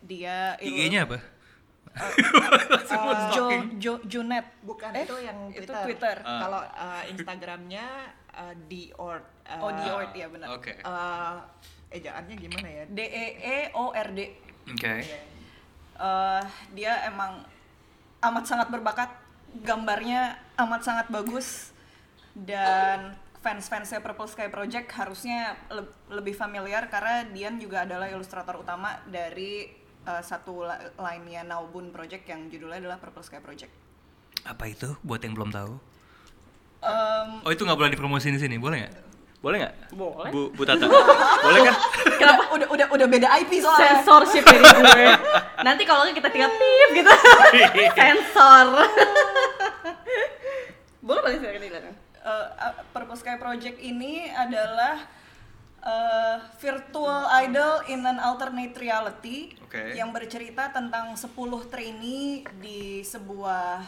dia IG-nya apa Eh, Jo Jo Junet Bukan Eh, itu yang itu Twitter. Twitter. Ah. Kalau uh, Instagramnya uh, Diort. Uh, oh Diort ya benar oke uh, ejaannya gimana ya? D E E O R D oke Iya. Eh, dia emang amat sangat berbakat gambarnya amat sangat bagus dan fans-fansnya Purple Sky Project harusnya le- lebih familiar karena Dian juga adalah ilustrator utama dari eh, satu la- line-nya Naubun Project yang judulnya adalah Purple Sky Project. apa itu buat yang belum tahu Em, oh itu nggak boleh dipromosiin di sini boleh nggak boleh nggak Boleh. bu bu tata boleh kan udah, udah udah udah beda IP soalnya. Censorship dari gue. Nanti kalau nggak kita tinggal tip gitu. Sensor. Boleh paling silakan silakan. Eh, uh, Purple Sky Project ini adalah eh, virtual idol in an alternate reality Oke. yang bercerita tentang 10 trainee di sebuah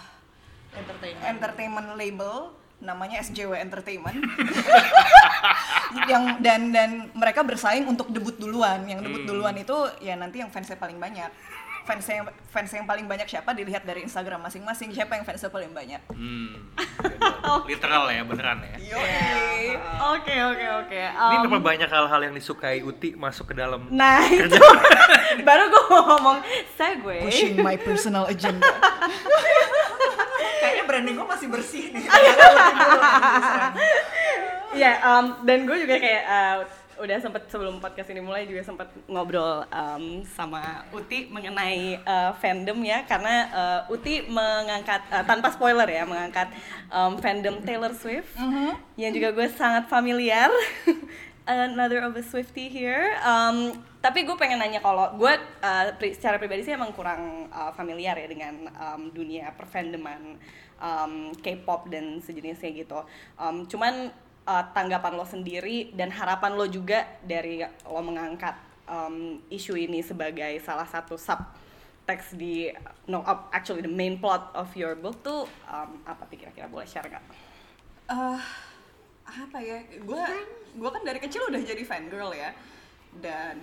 Entertainment. entertainment label namanya SJW Entertainment yang dan dan mereka bersaing untuk debut duluan yang debut duluan itu ya nanti yang fansnya paling banyak fans yang fans yang paling banyak siapa dilihat dari Instagram masing-masing siapa yang fansnya paling banyak hmm literal ya beneran ya Yoi. Oke oke oke. ini Um, berapa banyak hal-hal yang disukai Uti masuk ke dalam Nah itu baru gue mau ngomong segue. Pushing my personal agenda. Kayaknya branding gue masih bersih nih. Iya, um, dan gue juga kayak uh, udah sempet sebelum podcast ini mulai juga sempet ngobrol um, sama Uti mengenai uh, fandom ya. Karena uh, Uti mengangkat uh, tanpa spoiler ya mengangkat um, fandom Taylor Swift. Yang juga gue sangat familiar. Another of a Swifty here. Um, tapi gue pengen nanya kalau gue uh, pri- secara pribadi sih emang kurang uh, familiar ya dengan um, dunia perfandoman um, K-pop dan sejenisnya gitu. Um, cuman uh, tanggapan lo sendiri dan harapan lo juga dari lo mengangkat um, isu ini sebagai salah satu sub teks di no uh, actually the main plot of your book tuh um, apa kira-kira? Boleh share nggak? Eh, apa ya? Gue gue kan dari kecil udah jadi fangirl ya. Dan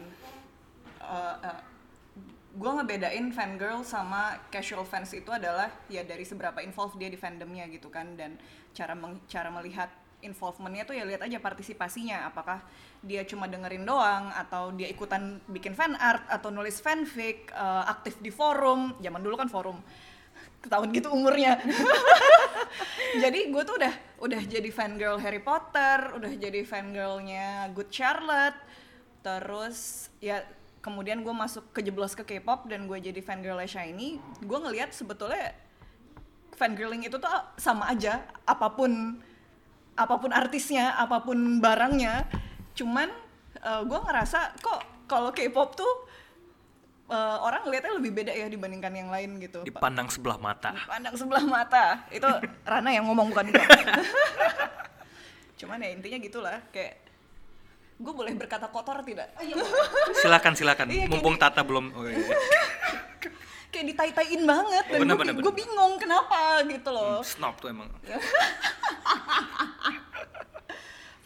gue ngebedain fangirl sama casual fans itu adalah ya dari seberapa involved dia di fandomnya gitu kan. Dan cara meng- cara melihat involvementnya tuh ya lihat aja partisipasinya. Apakah dia cuma dengerin doang atau dia ikutan bikin fan art atau nulis fanfic eh, aktif di forum. Zaman dulu kan forum. Ketahuan gitu umurnya. Jadi gue tuh udah udah jadi fangirl Harry Potter udah jadi fangirlnya Good Charlotte. Terus ya kemudian gue masuk kejeblos ke K-pop dan gue jadi fangirl Shiny. Gue ngelihat sebetulnya fangirling itu tuh sama aja apa pun apa pun artisnya apa pun barangnya cuman gue ngerasa kok kalau K-pop tuh eh, orang ngelihatnya lebih beda ya dibandingkan yang lain gitu. Dipandang sebelah mata. Pandang sebelah mata. Itu Rana yang ngomong bukan gue cuman ya intinya gitulah kayak gue boleh berkata kotor tidak silakan silakan Iya, kayak mumpung Tata belum oh, iya. kayak ditai-taiin banget dan Bener, gue bener, gue bener. bingung kenapa gitu loh snob tuh emang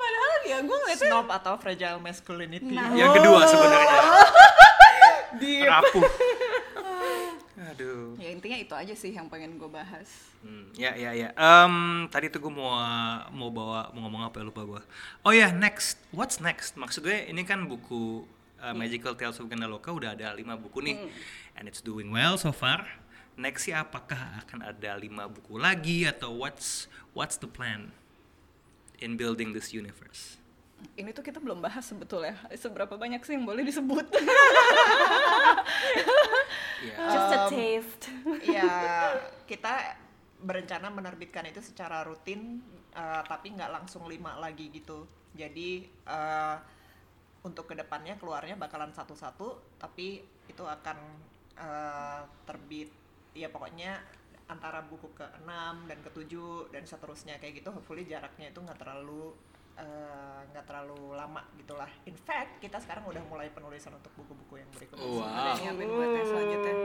padahal ya gue ngeliatnya Snob atau fragile masculinity. Nah. yang kedua sebenarnya rapuh aduh ya intinya itu aja sih yang pengen gue bahas Hmm, ya ya ya. Em, tadi tuh gue mau mau bawa mau ngomong apa ya lupa gue. Oh ya next, what's next? Maksud gue ini kan buku uh, Magical Tales of Gandaloka udah ada lima buku nih, and it's doing well so far. Next sih apakah akan ada lima buku lagi atau what's what's the plan in building this universe? Ini tuh kita belum bahas sebetulnya seberapa banyak sih yang boleh disebut Ya. Just a Um, taste. ya kita berencana menerbitkan itu secara rutin uh, tapi nggak langsung lima lagi gitu jadi uh, untuk ke depannya keluarnya bakalan satu-satu tapi itu akan uh, terbit ya pokoknya antara buku ke-6 dan ke-7 dan seterusnya kayak gitu hopefully jaraknya itu nggak terlalu uh, nggak terlalu lama gitulah. In fact kita sekarang udah mulai penulisan untuk buku-buku yang berikutnya. Wow. Udah nyiapin buat yang selanjutnya.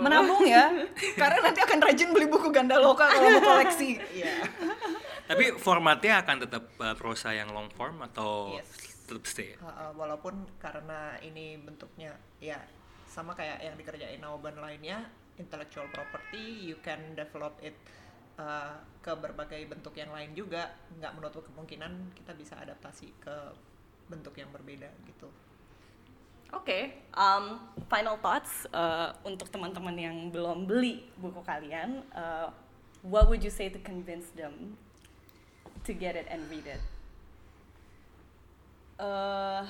Menabung ya? Karena nanti akan rajin beli buku Gandaloka kalau mau koleksi. Iya. Tapi formatnya akan tetap uh, prosa yang long form atau Yes. tetap stay? Uh, uh, walaupun karena ini bentuknya ya sama kayak yang dikerjain Naoban lainnya intellectual property you can develop it uh, ke berbagai bentuk yang lain juga nggak menutup kemungkinan kita bisa adaptasi ke bentuk yang berbeda gitu Oke, um, final thoughts uh, untuk teman-teman yang belum beli buku kalian. uh, what would you say to convince them to get it and read it? eh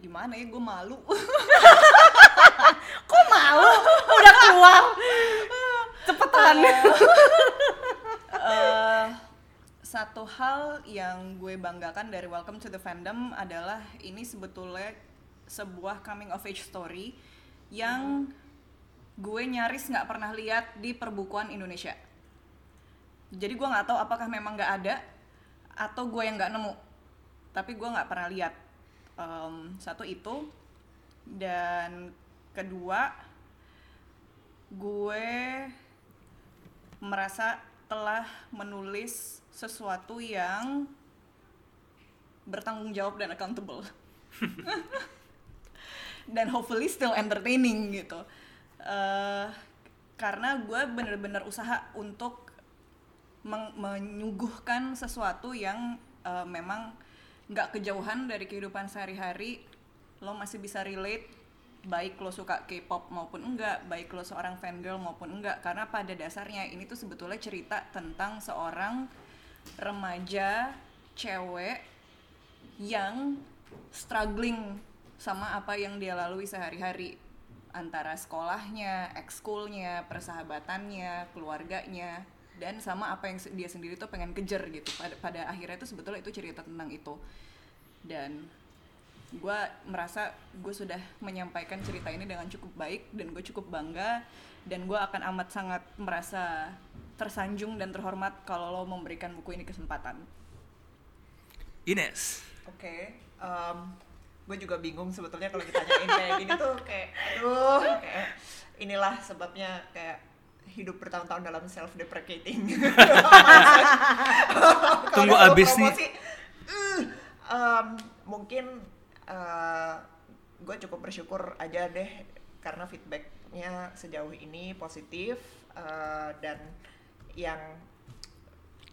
gimana ya gue malu Kok malu? Udah keluar. Cepetan. Eh, satu hal yang gue banggakan dari Welcome to the Fandom adalah ini sebetulnya sebuah coming of age story yang gue nyaris nggak pernah lihat di perbukuan Indonesia. Jadi gue nggak tahu apakah memang nggak ada atau gue yang nggak nemu. Tapi gue nggak pernah lihat. Em, satu itu dan kedua gue merasa telah menulis sesuatu yang bertanggung jawab dan accountable. Dan hopefully still entertaining gitu. Eh, karena gue bener-bener usaha untuk meng- menyuguhkan sesuatu yang uh, memang nggak kejauhan dari kehidupan sehari-hari. Lo masih bisa relate baik lo suka K-pop maupun enggak baik lo seorang fangirl maupun enggak karena pada dasarnya ini tuh sebetulnya cerita tentang seorang remaja cewek yang struggling sama apa yang dia lalui sehari-hari antara sekolahnya, ekskulnya, persahabatannya, keluarganya, dan sama apa yang dia sendiri tuh pengen kejar gitu. Pada, pada akhirnya itu sebetulnya itu cerita tentang itu. Dan gue merasa gue sudah menyampaikan cerita ini dengan cukup baik dan gue cukup bangga dan gue akan amat sangat merasa tersanjung dan terhormat kalau lo memberikan buku ini kesempatan. Ines Oke, em, gue juga bingung sebetulnya kalau ditanyain kayak gini tuh kayak, aduh, kayak inilah sebabnya kayak hidup bertahun-tahun dalam self deprecating. Tunggu abis nih. mungkin eh, gue cukup bersyukur aja deh karena feedbacknya sejauh ini positif eh, dan yang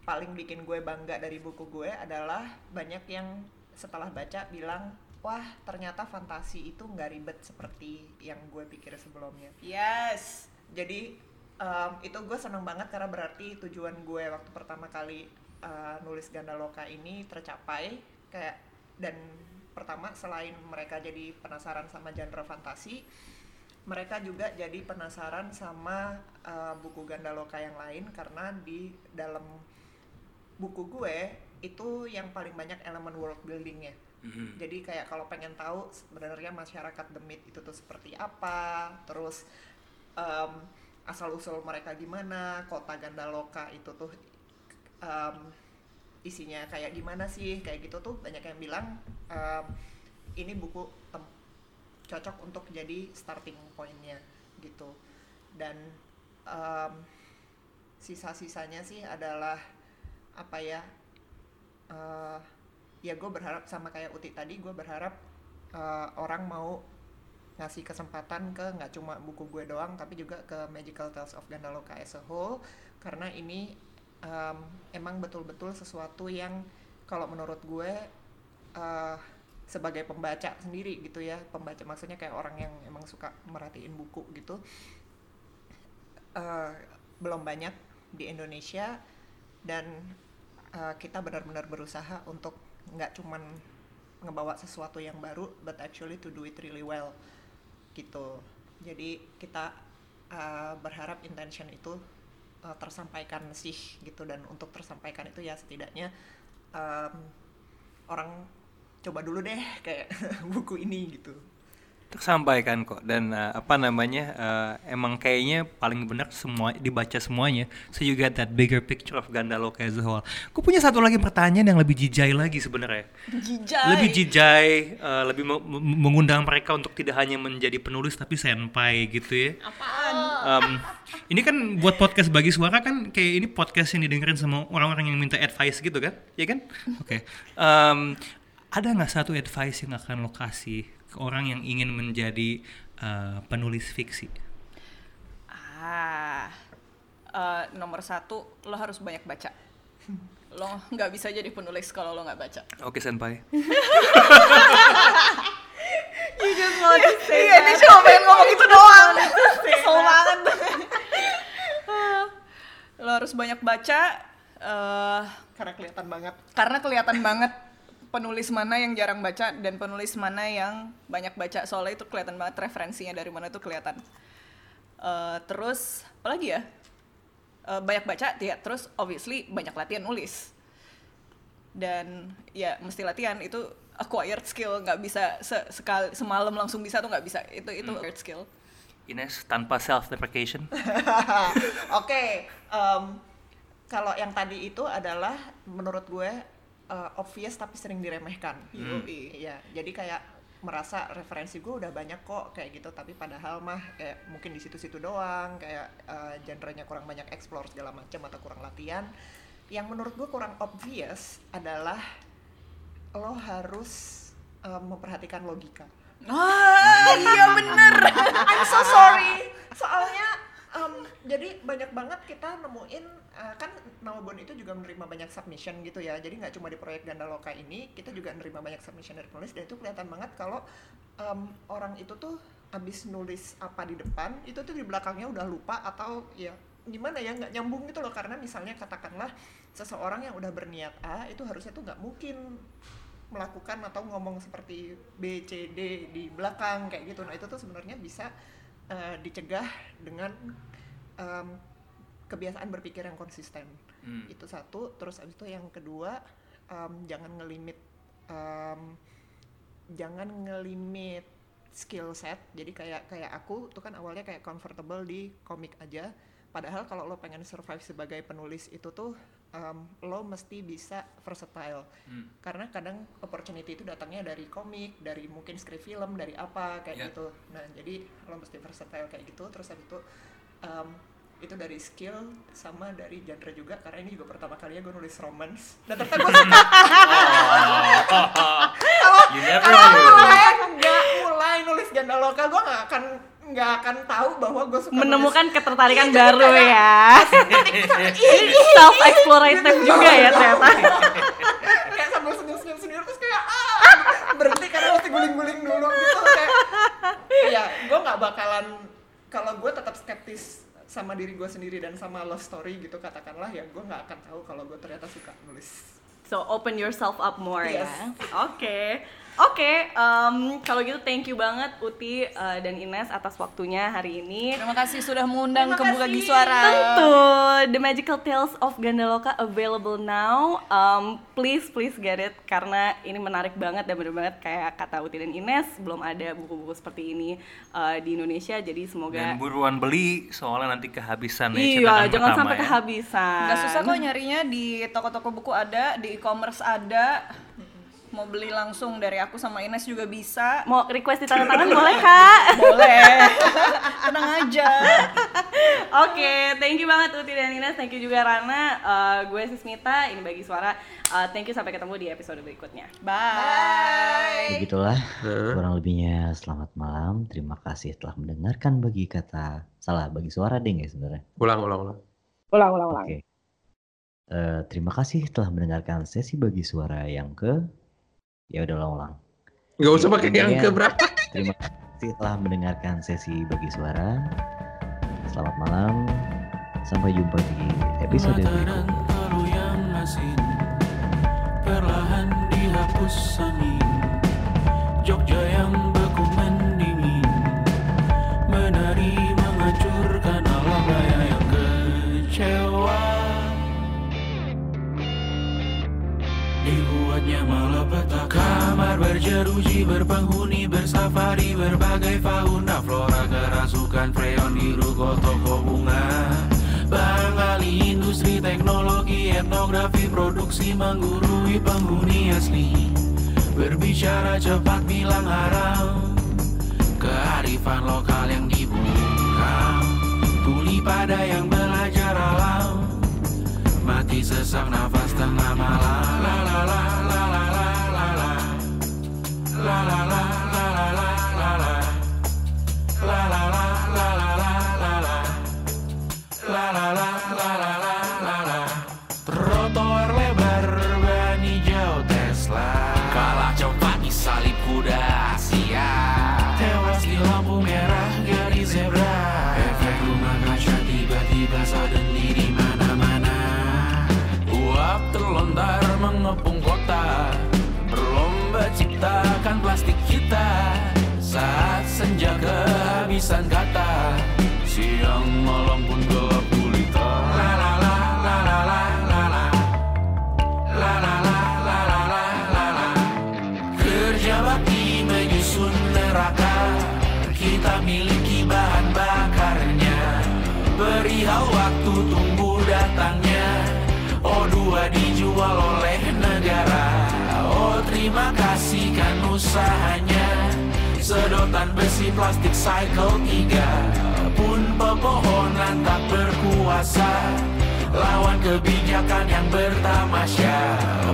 paling bikin gue bangga dari buku gue adalah banyak yang setelah baca bilang wah ternyata fantasi itu nggak ribet seperti yang gue pikir sebelumnya Yes. jadi em, itu gue seneng banget karena berarti tujuan gue waktu pertama kali eh, nulis Gandaloka ini tercapai kayak dan pertama selain mereka jadi penasaran sama genre fantasi mereka juga jadi penasaran sama eh, buku Gandaloka yang lain karena di dalam buku gue itu yang paling banyak elemen world buildingnya Mhm. jadi kayak kalau pengen tahu sebenarnya masyarakat demit itu tuh seperti apa terus asal usul mereka gimana kota Gandaloka itu tuh em, isinya kayak gimana sih kayak gitu tuh banyak yang bilang em, ini buku cocok untuk jadi starting pointnya gitu. Dan em, sisa-sisanya sih adalah apa ya eh, ya gue berharap sama kayak Uti tadi gue berharap eh, orang mau ngasih kesempatan ke nggak cuma buku gue doang tapi juga ke Magical Tales of Gandaloka as a whole karena ini em, emang betul-betul sesuatu yang kalau menurut gue eh, sebagai pembaca sendiri gitu ya pembaca maksudnya kayak orang yang emang suka merhatiin buku gitu eh, belum banyak di Indonesia dan eh, kita benar-benar berusaha untuk nggak cuman ngebawa sesuatu yang baru but actually to do it really well gitu. Jadi kita eh, berharap intention itu eh, tersampaikan sih gitu dan untuk tersampaikan itu ya setidaknya em, orang coba dulu deh kayak buku ini gitu tersampaikan kok dan uh, apa namanya uh, emang kayaknya paling benar semua dibaca semuanya so you get that bigger picture of Gandaloka as a whole. Gue punya satu lagi pertanyaan yang lebih jijai lagi sebenarnya. Jijai. Lebih jijai, uh, lebih me- me- mengundang mereka untuk tidak hanya menjadi penulis tapi senpai gitu ya. Apaan? Um, ini kan buat podcast bagi suara kan kayak ini podcast yang didengerin sama orang-orang yang minta advice gitu kan, ya kan? Oke. Um, ada nggak satu advice yang akan lo kasih ke orang yang ingin menjadi uh, penulis fiksi? Ah, eh, nomor satu lo harus banyak baca. Lo nggak bisa jadi penulis kalau lo nggak baca. Oke senpai. You just want to say Iya, ini cuma pengen ngomong itu doang. Kesel banget. lo harus banyak baca. eh karena kelihatan banget karena kelihatan banget penulis mana yang jarang baca dan penulis mana yang banyak baca. Soalnya itu kelihatan banget referensinya dari mana itu kelihatan. Eh, terus apa lagi ya? Eh, banyak baca ya terus obviously banyak latihan nulis. Dan ya mesti latihan itu acquired skill. Nggak bisa se- sekali semalam langsung bisa tuh nggak bisa. Itu itu acquired skill. Ines tanpa self deprecation. Oke, em, kalau yang tadi itu adalah menurut gue eh, obvious tapi sering diremehkan. Yoi. Iya, jadi kayak merasa referensi gue udah banyak kok kayak gitu, tapi padahal mah kayak mungkin di situ-situ doang, kayak eh, genrenya kurang banyak explore segala macam atau kurang latihan. Yang menurut gue kurang obvious adalah lo harus eh, memperhatikan logika. ah iya bener I'm so sorry. Soalnya em, jadi banyak banget kita nemuin uh, kan Nawabon itu juga menerima banyak submission gitu ya. Jadi nggak cuma di proyek Gandaloka ini kita juga menerima banyak submission dari penulis. Dan itu kelihatan banget kalau um, orang itu tuh habis nulis apa di depan itu tuh di belakangnya udah lupa atau ya gimana ya nggak nyambung gitu loh. Karena misalnya katakanlah seseorang yang udah berniat A itu harusnya tuh nggak mungkin melakukan atau ngomong seperti B C D di belakang kayak gitu. Nah itu tuh sebenarnya bisa uh, dicegah dengan um, kebiasaan berpikir yang konsisten. Hmm. itu satu. Terus abis itu yang kedua um, jangan ngelimit um, jangan ngelimit skill set. Jadi kayak kayak aku tuh kan awalnya kayak comfortable di komik aja padahal kalau lo pengen survive sebagai penulis itu tuh um, lo mesti bisa versatile Hmm. karena kadang opportunity itu datangnya dari komik dari mungkin script film dari apa kayak Ya. gitu nah jadi lo mesti versatile kayak gitu terus habis itu um, itu dari skill sama dari genre juga karena ini juga pertama kalinya gue nulis romance dan ternyata gue suka You never kalau knew. mulai nggak mulai nulis ganda lokal gue nggak akan nggak akan tahu bahwa gue suka Menemukan ketertarikan Iya, baru ya. Self explorative juga ya ternyata. nulis, kayak sambil senyum-senyum sendiri terus kayak ah berhenti karena mesti guling-guling dulu gitu kayak ya gue nggak bakalan kalau gue tetap skeptis sama diri gue sendiri dan sama love story gitu katakanlah ya gue nggak akan tahu kalau gue ternyata suka nulis So open yourself up more Yes. ya. Oke. Oke, em, kalau gitu thank you banget Uti eh, dan Ines atas waktunya hari ini. Terima kasih sudah mengundang Terima ke Buka. Suara. Tentu, The Magical Tales of Gandaloka available now. Um, please, please get it karena ini menarik banget dan bener banget kayak kata Uti dan Ines belum ada buku-buku seperti ini uh, di Indonesia. Jadi semoga Dan buruan beli soalnya nanti kehabisan ya iya jangan pertama sampai ya. kehabisan. Gak susah kok nyarinya di toko-toko buku ada, di e-commerce ada. Mau beli langsung dari aku sama Ines juga bisa. Mau request di tanda tangan boleh kak? Boleh. Tenang aja. Oke, thank you banget Uti dan Ines, thank you juga Rana. Uh, gue Sismita, ini bagi suara. Uh, thank you sampai ketemu di episode berikutnya. Bye. Begitulah kurang lebihnya selamat malam. Terima kasih telah mendengarkan bagi kata salah bagi suara ding ya sebenarnya. Ulang, ulang, ulang. Ulang, ulang, ulang. Oke. Eh, terima kasih telah mendengarkan sesi bagi suara yang ke ya udah ulang-ulang. Nggak usah pakai yang Iya. ke berapa. Terima kasih telah mendengarkan sesi bagi suara. Selamat malam. Sampai jumpa di episode berikutnya. Perlahan dihapus angin Dibuatnya malapetaka Kamar berjeruji berpenghuni bersafari Berbagai fauna flora kerasukan freon Biru toko bunga. Bang Ali industri teknologi etnografi produksi menggurui penghuni asli. Berbicara cepat bilang haram. Kearifan lokal yang dibuka. Tuli pada yang belajar alam. Mati sesak nafas tengah malam. La la la la la la la la La la la kehabisan kata Siang malam pun gelap gulita La la la la la la la la La la la la la la la la Kerja bakti menyusun neraka Kita miliki bahan bakarnya Perihal waktu tunggu datangnya O2 dijual oleh negara Oh terima kasih kan usahanya Sedotan besi plastik cycle tiga. Pun pepohonan tak berkuasa. Lawan kebijakan yang bertamasya.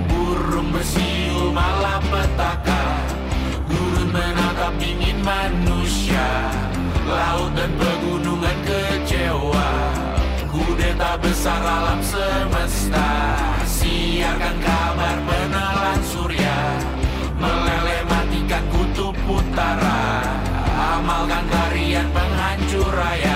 Burung bersiul malapetaka Gurun menatap ingin manusia. Laut dan pegunungan kecewa. Kudeta besar alam semesta. Siarkan kabar penelan suri tentara. Amalkan tarian penghancur raya.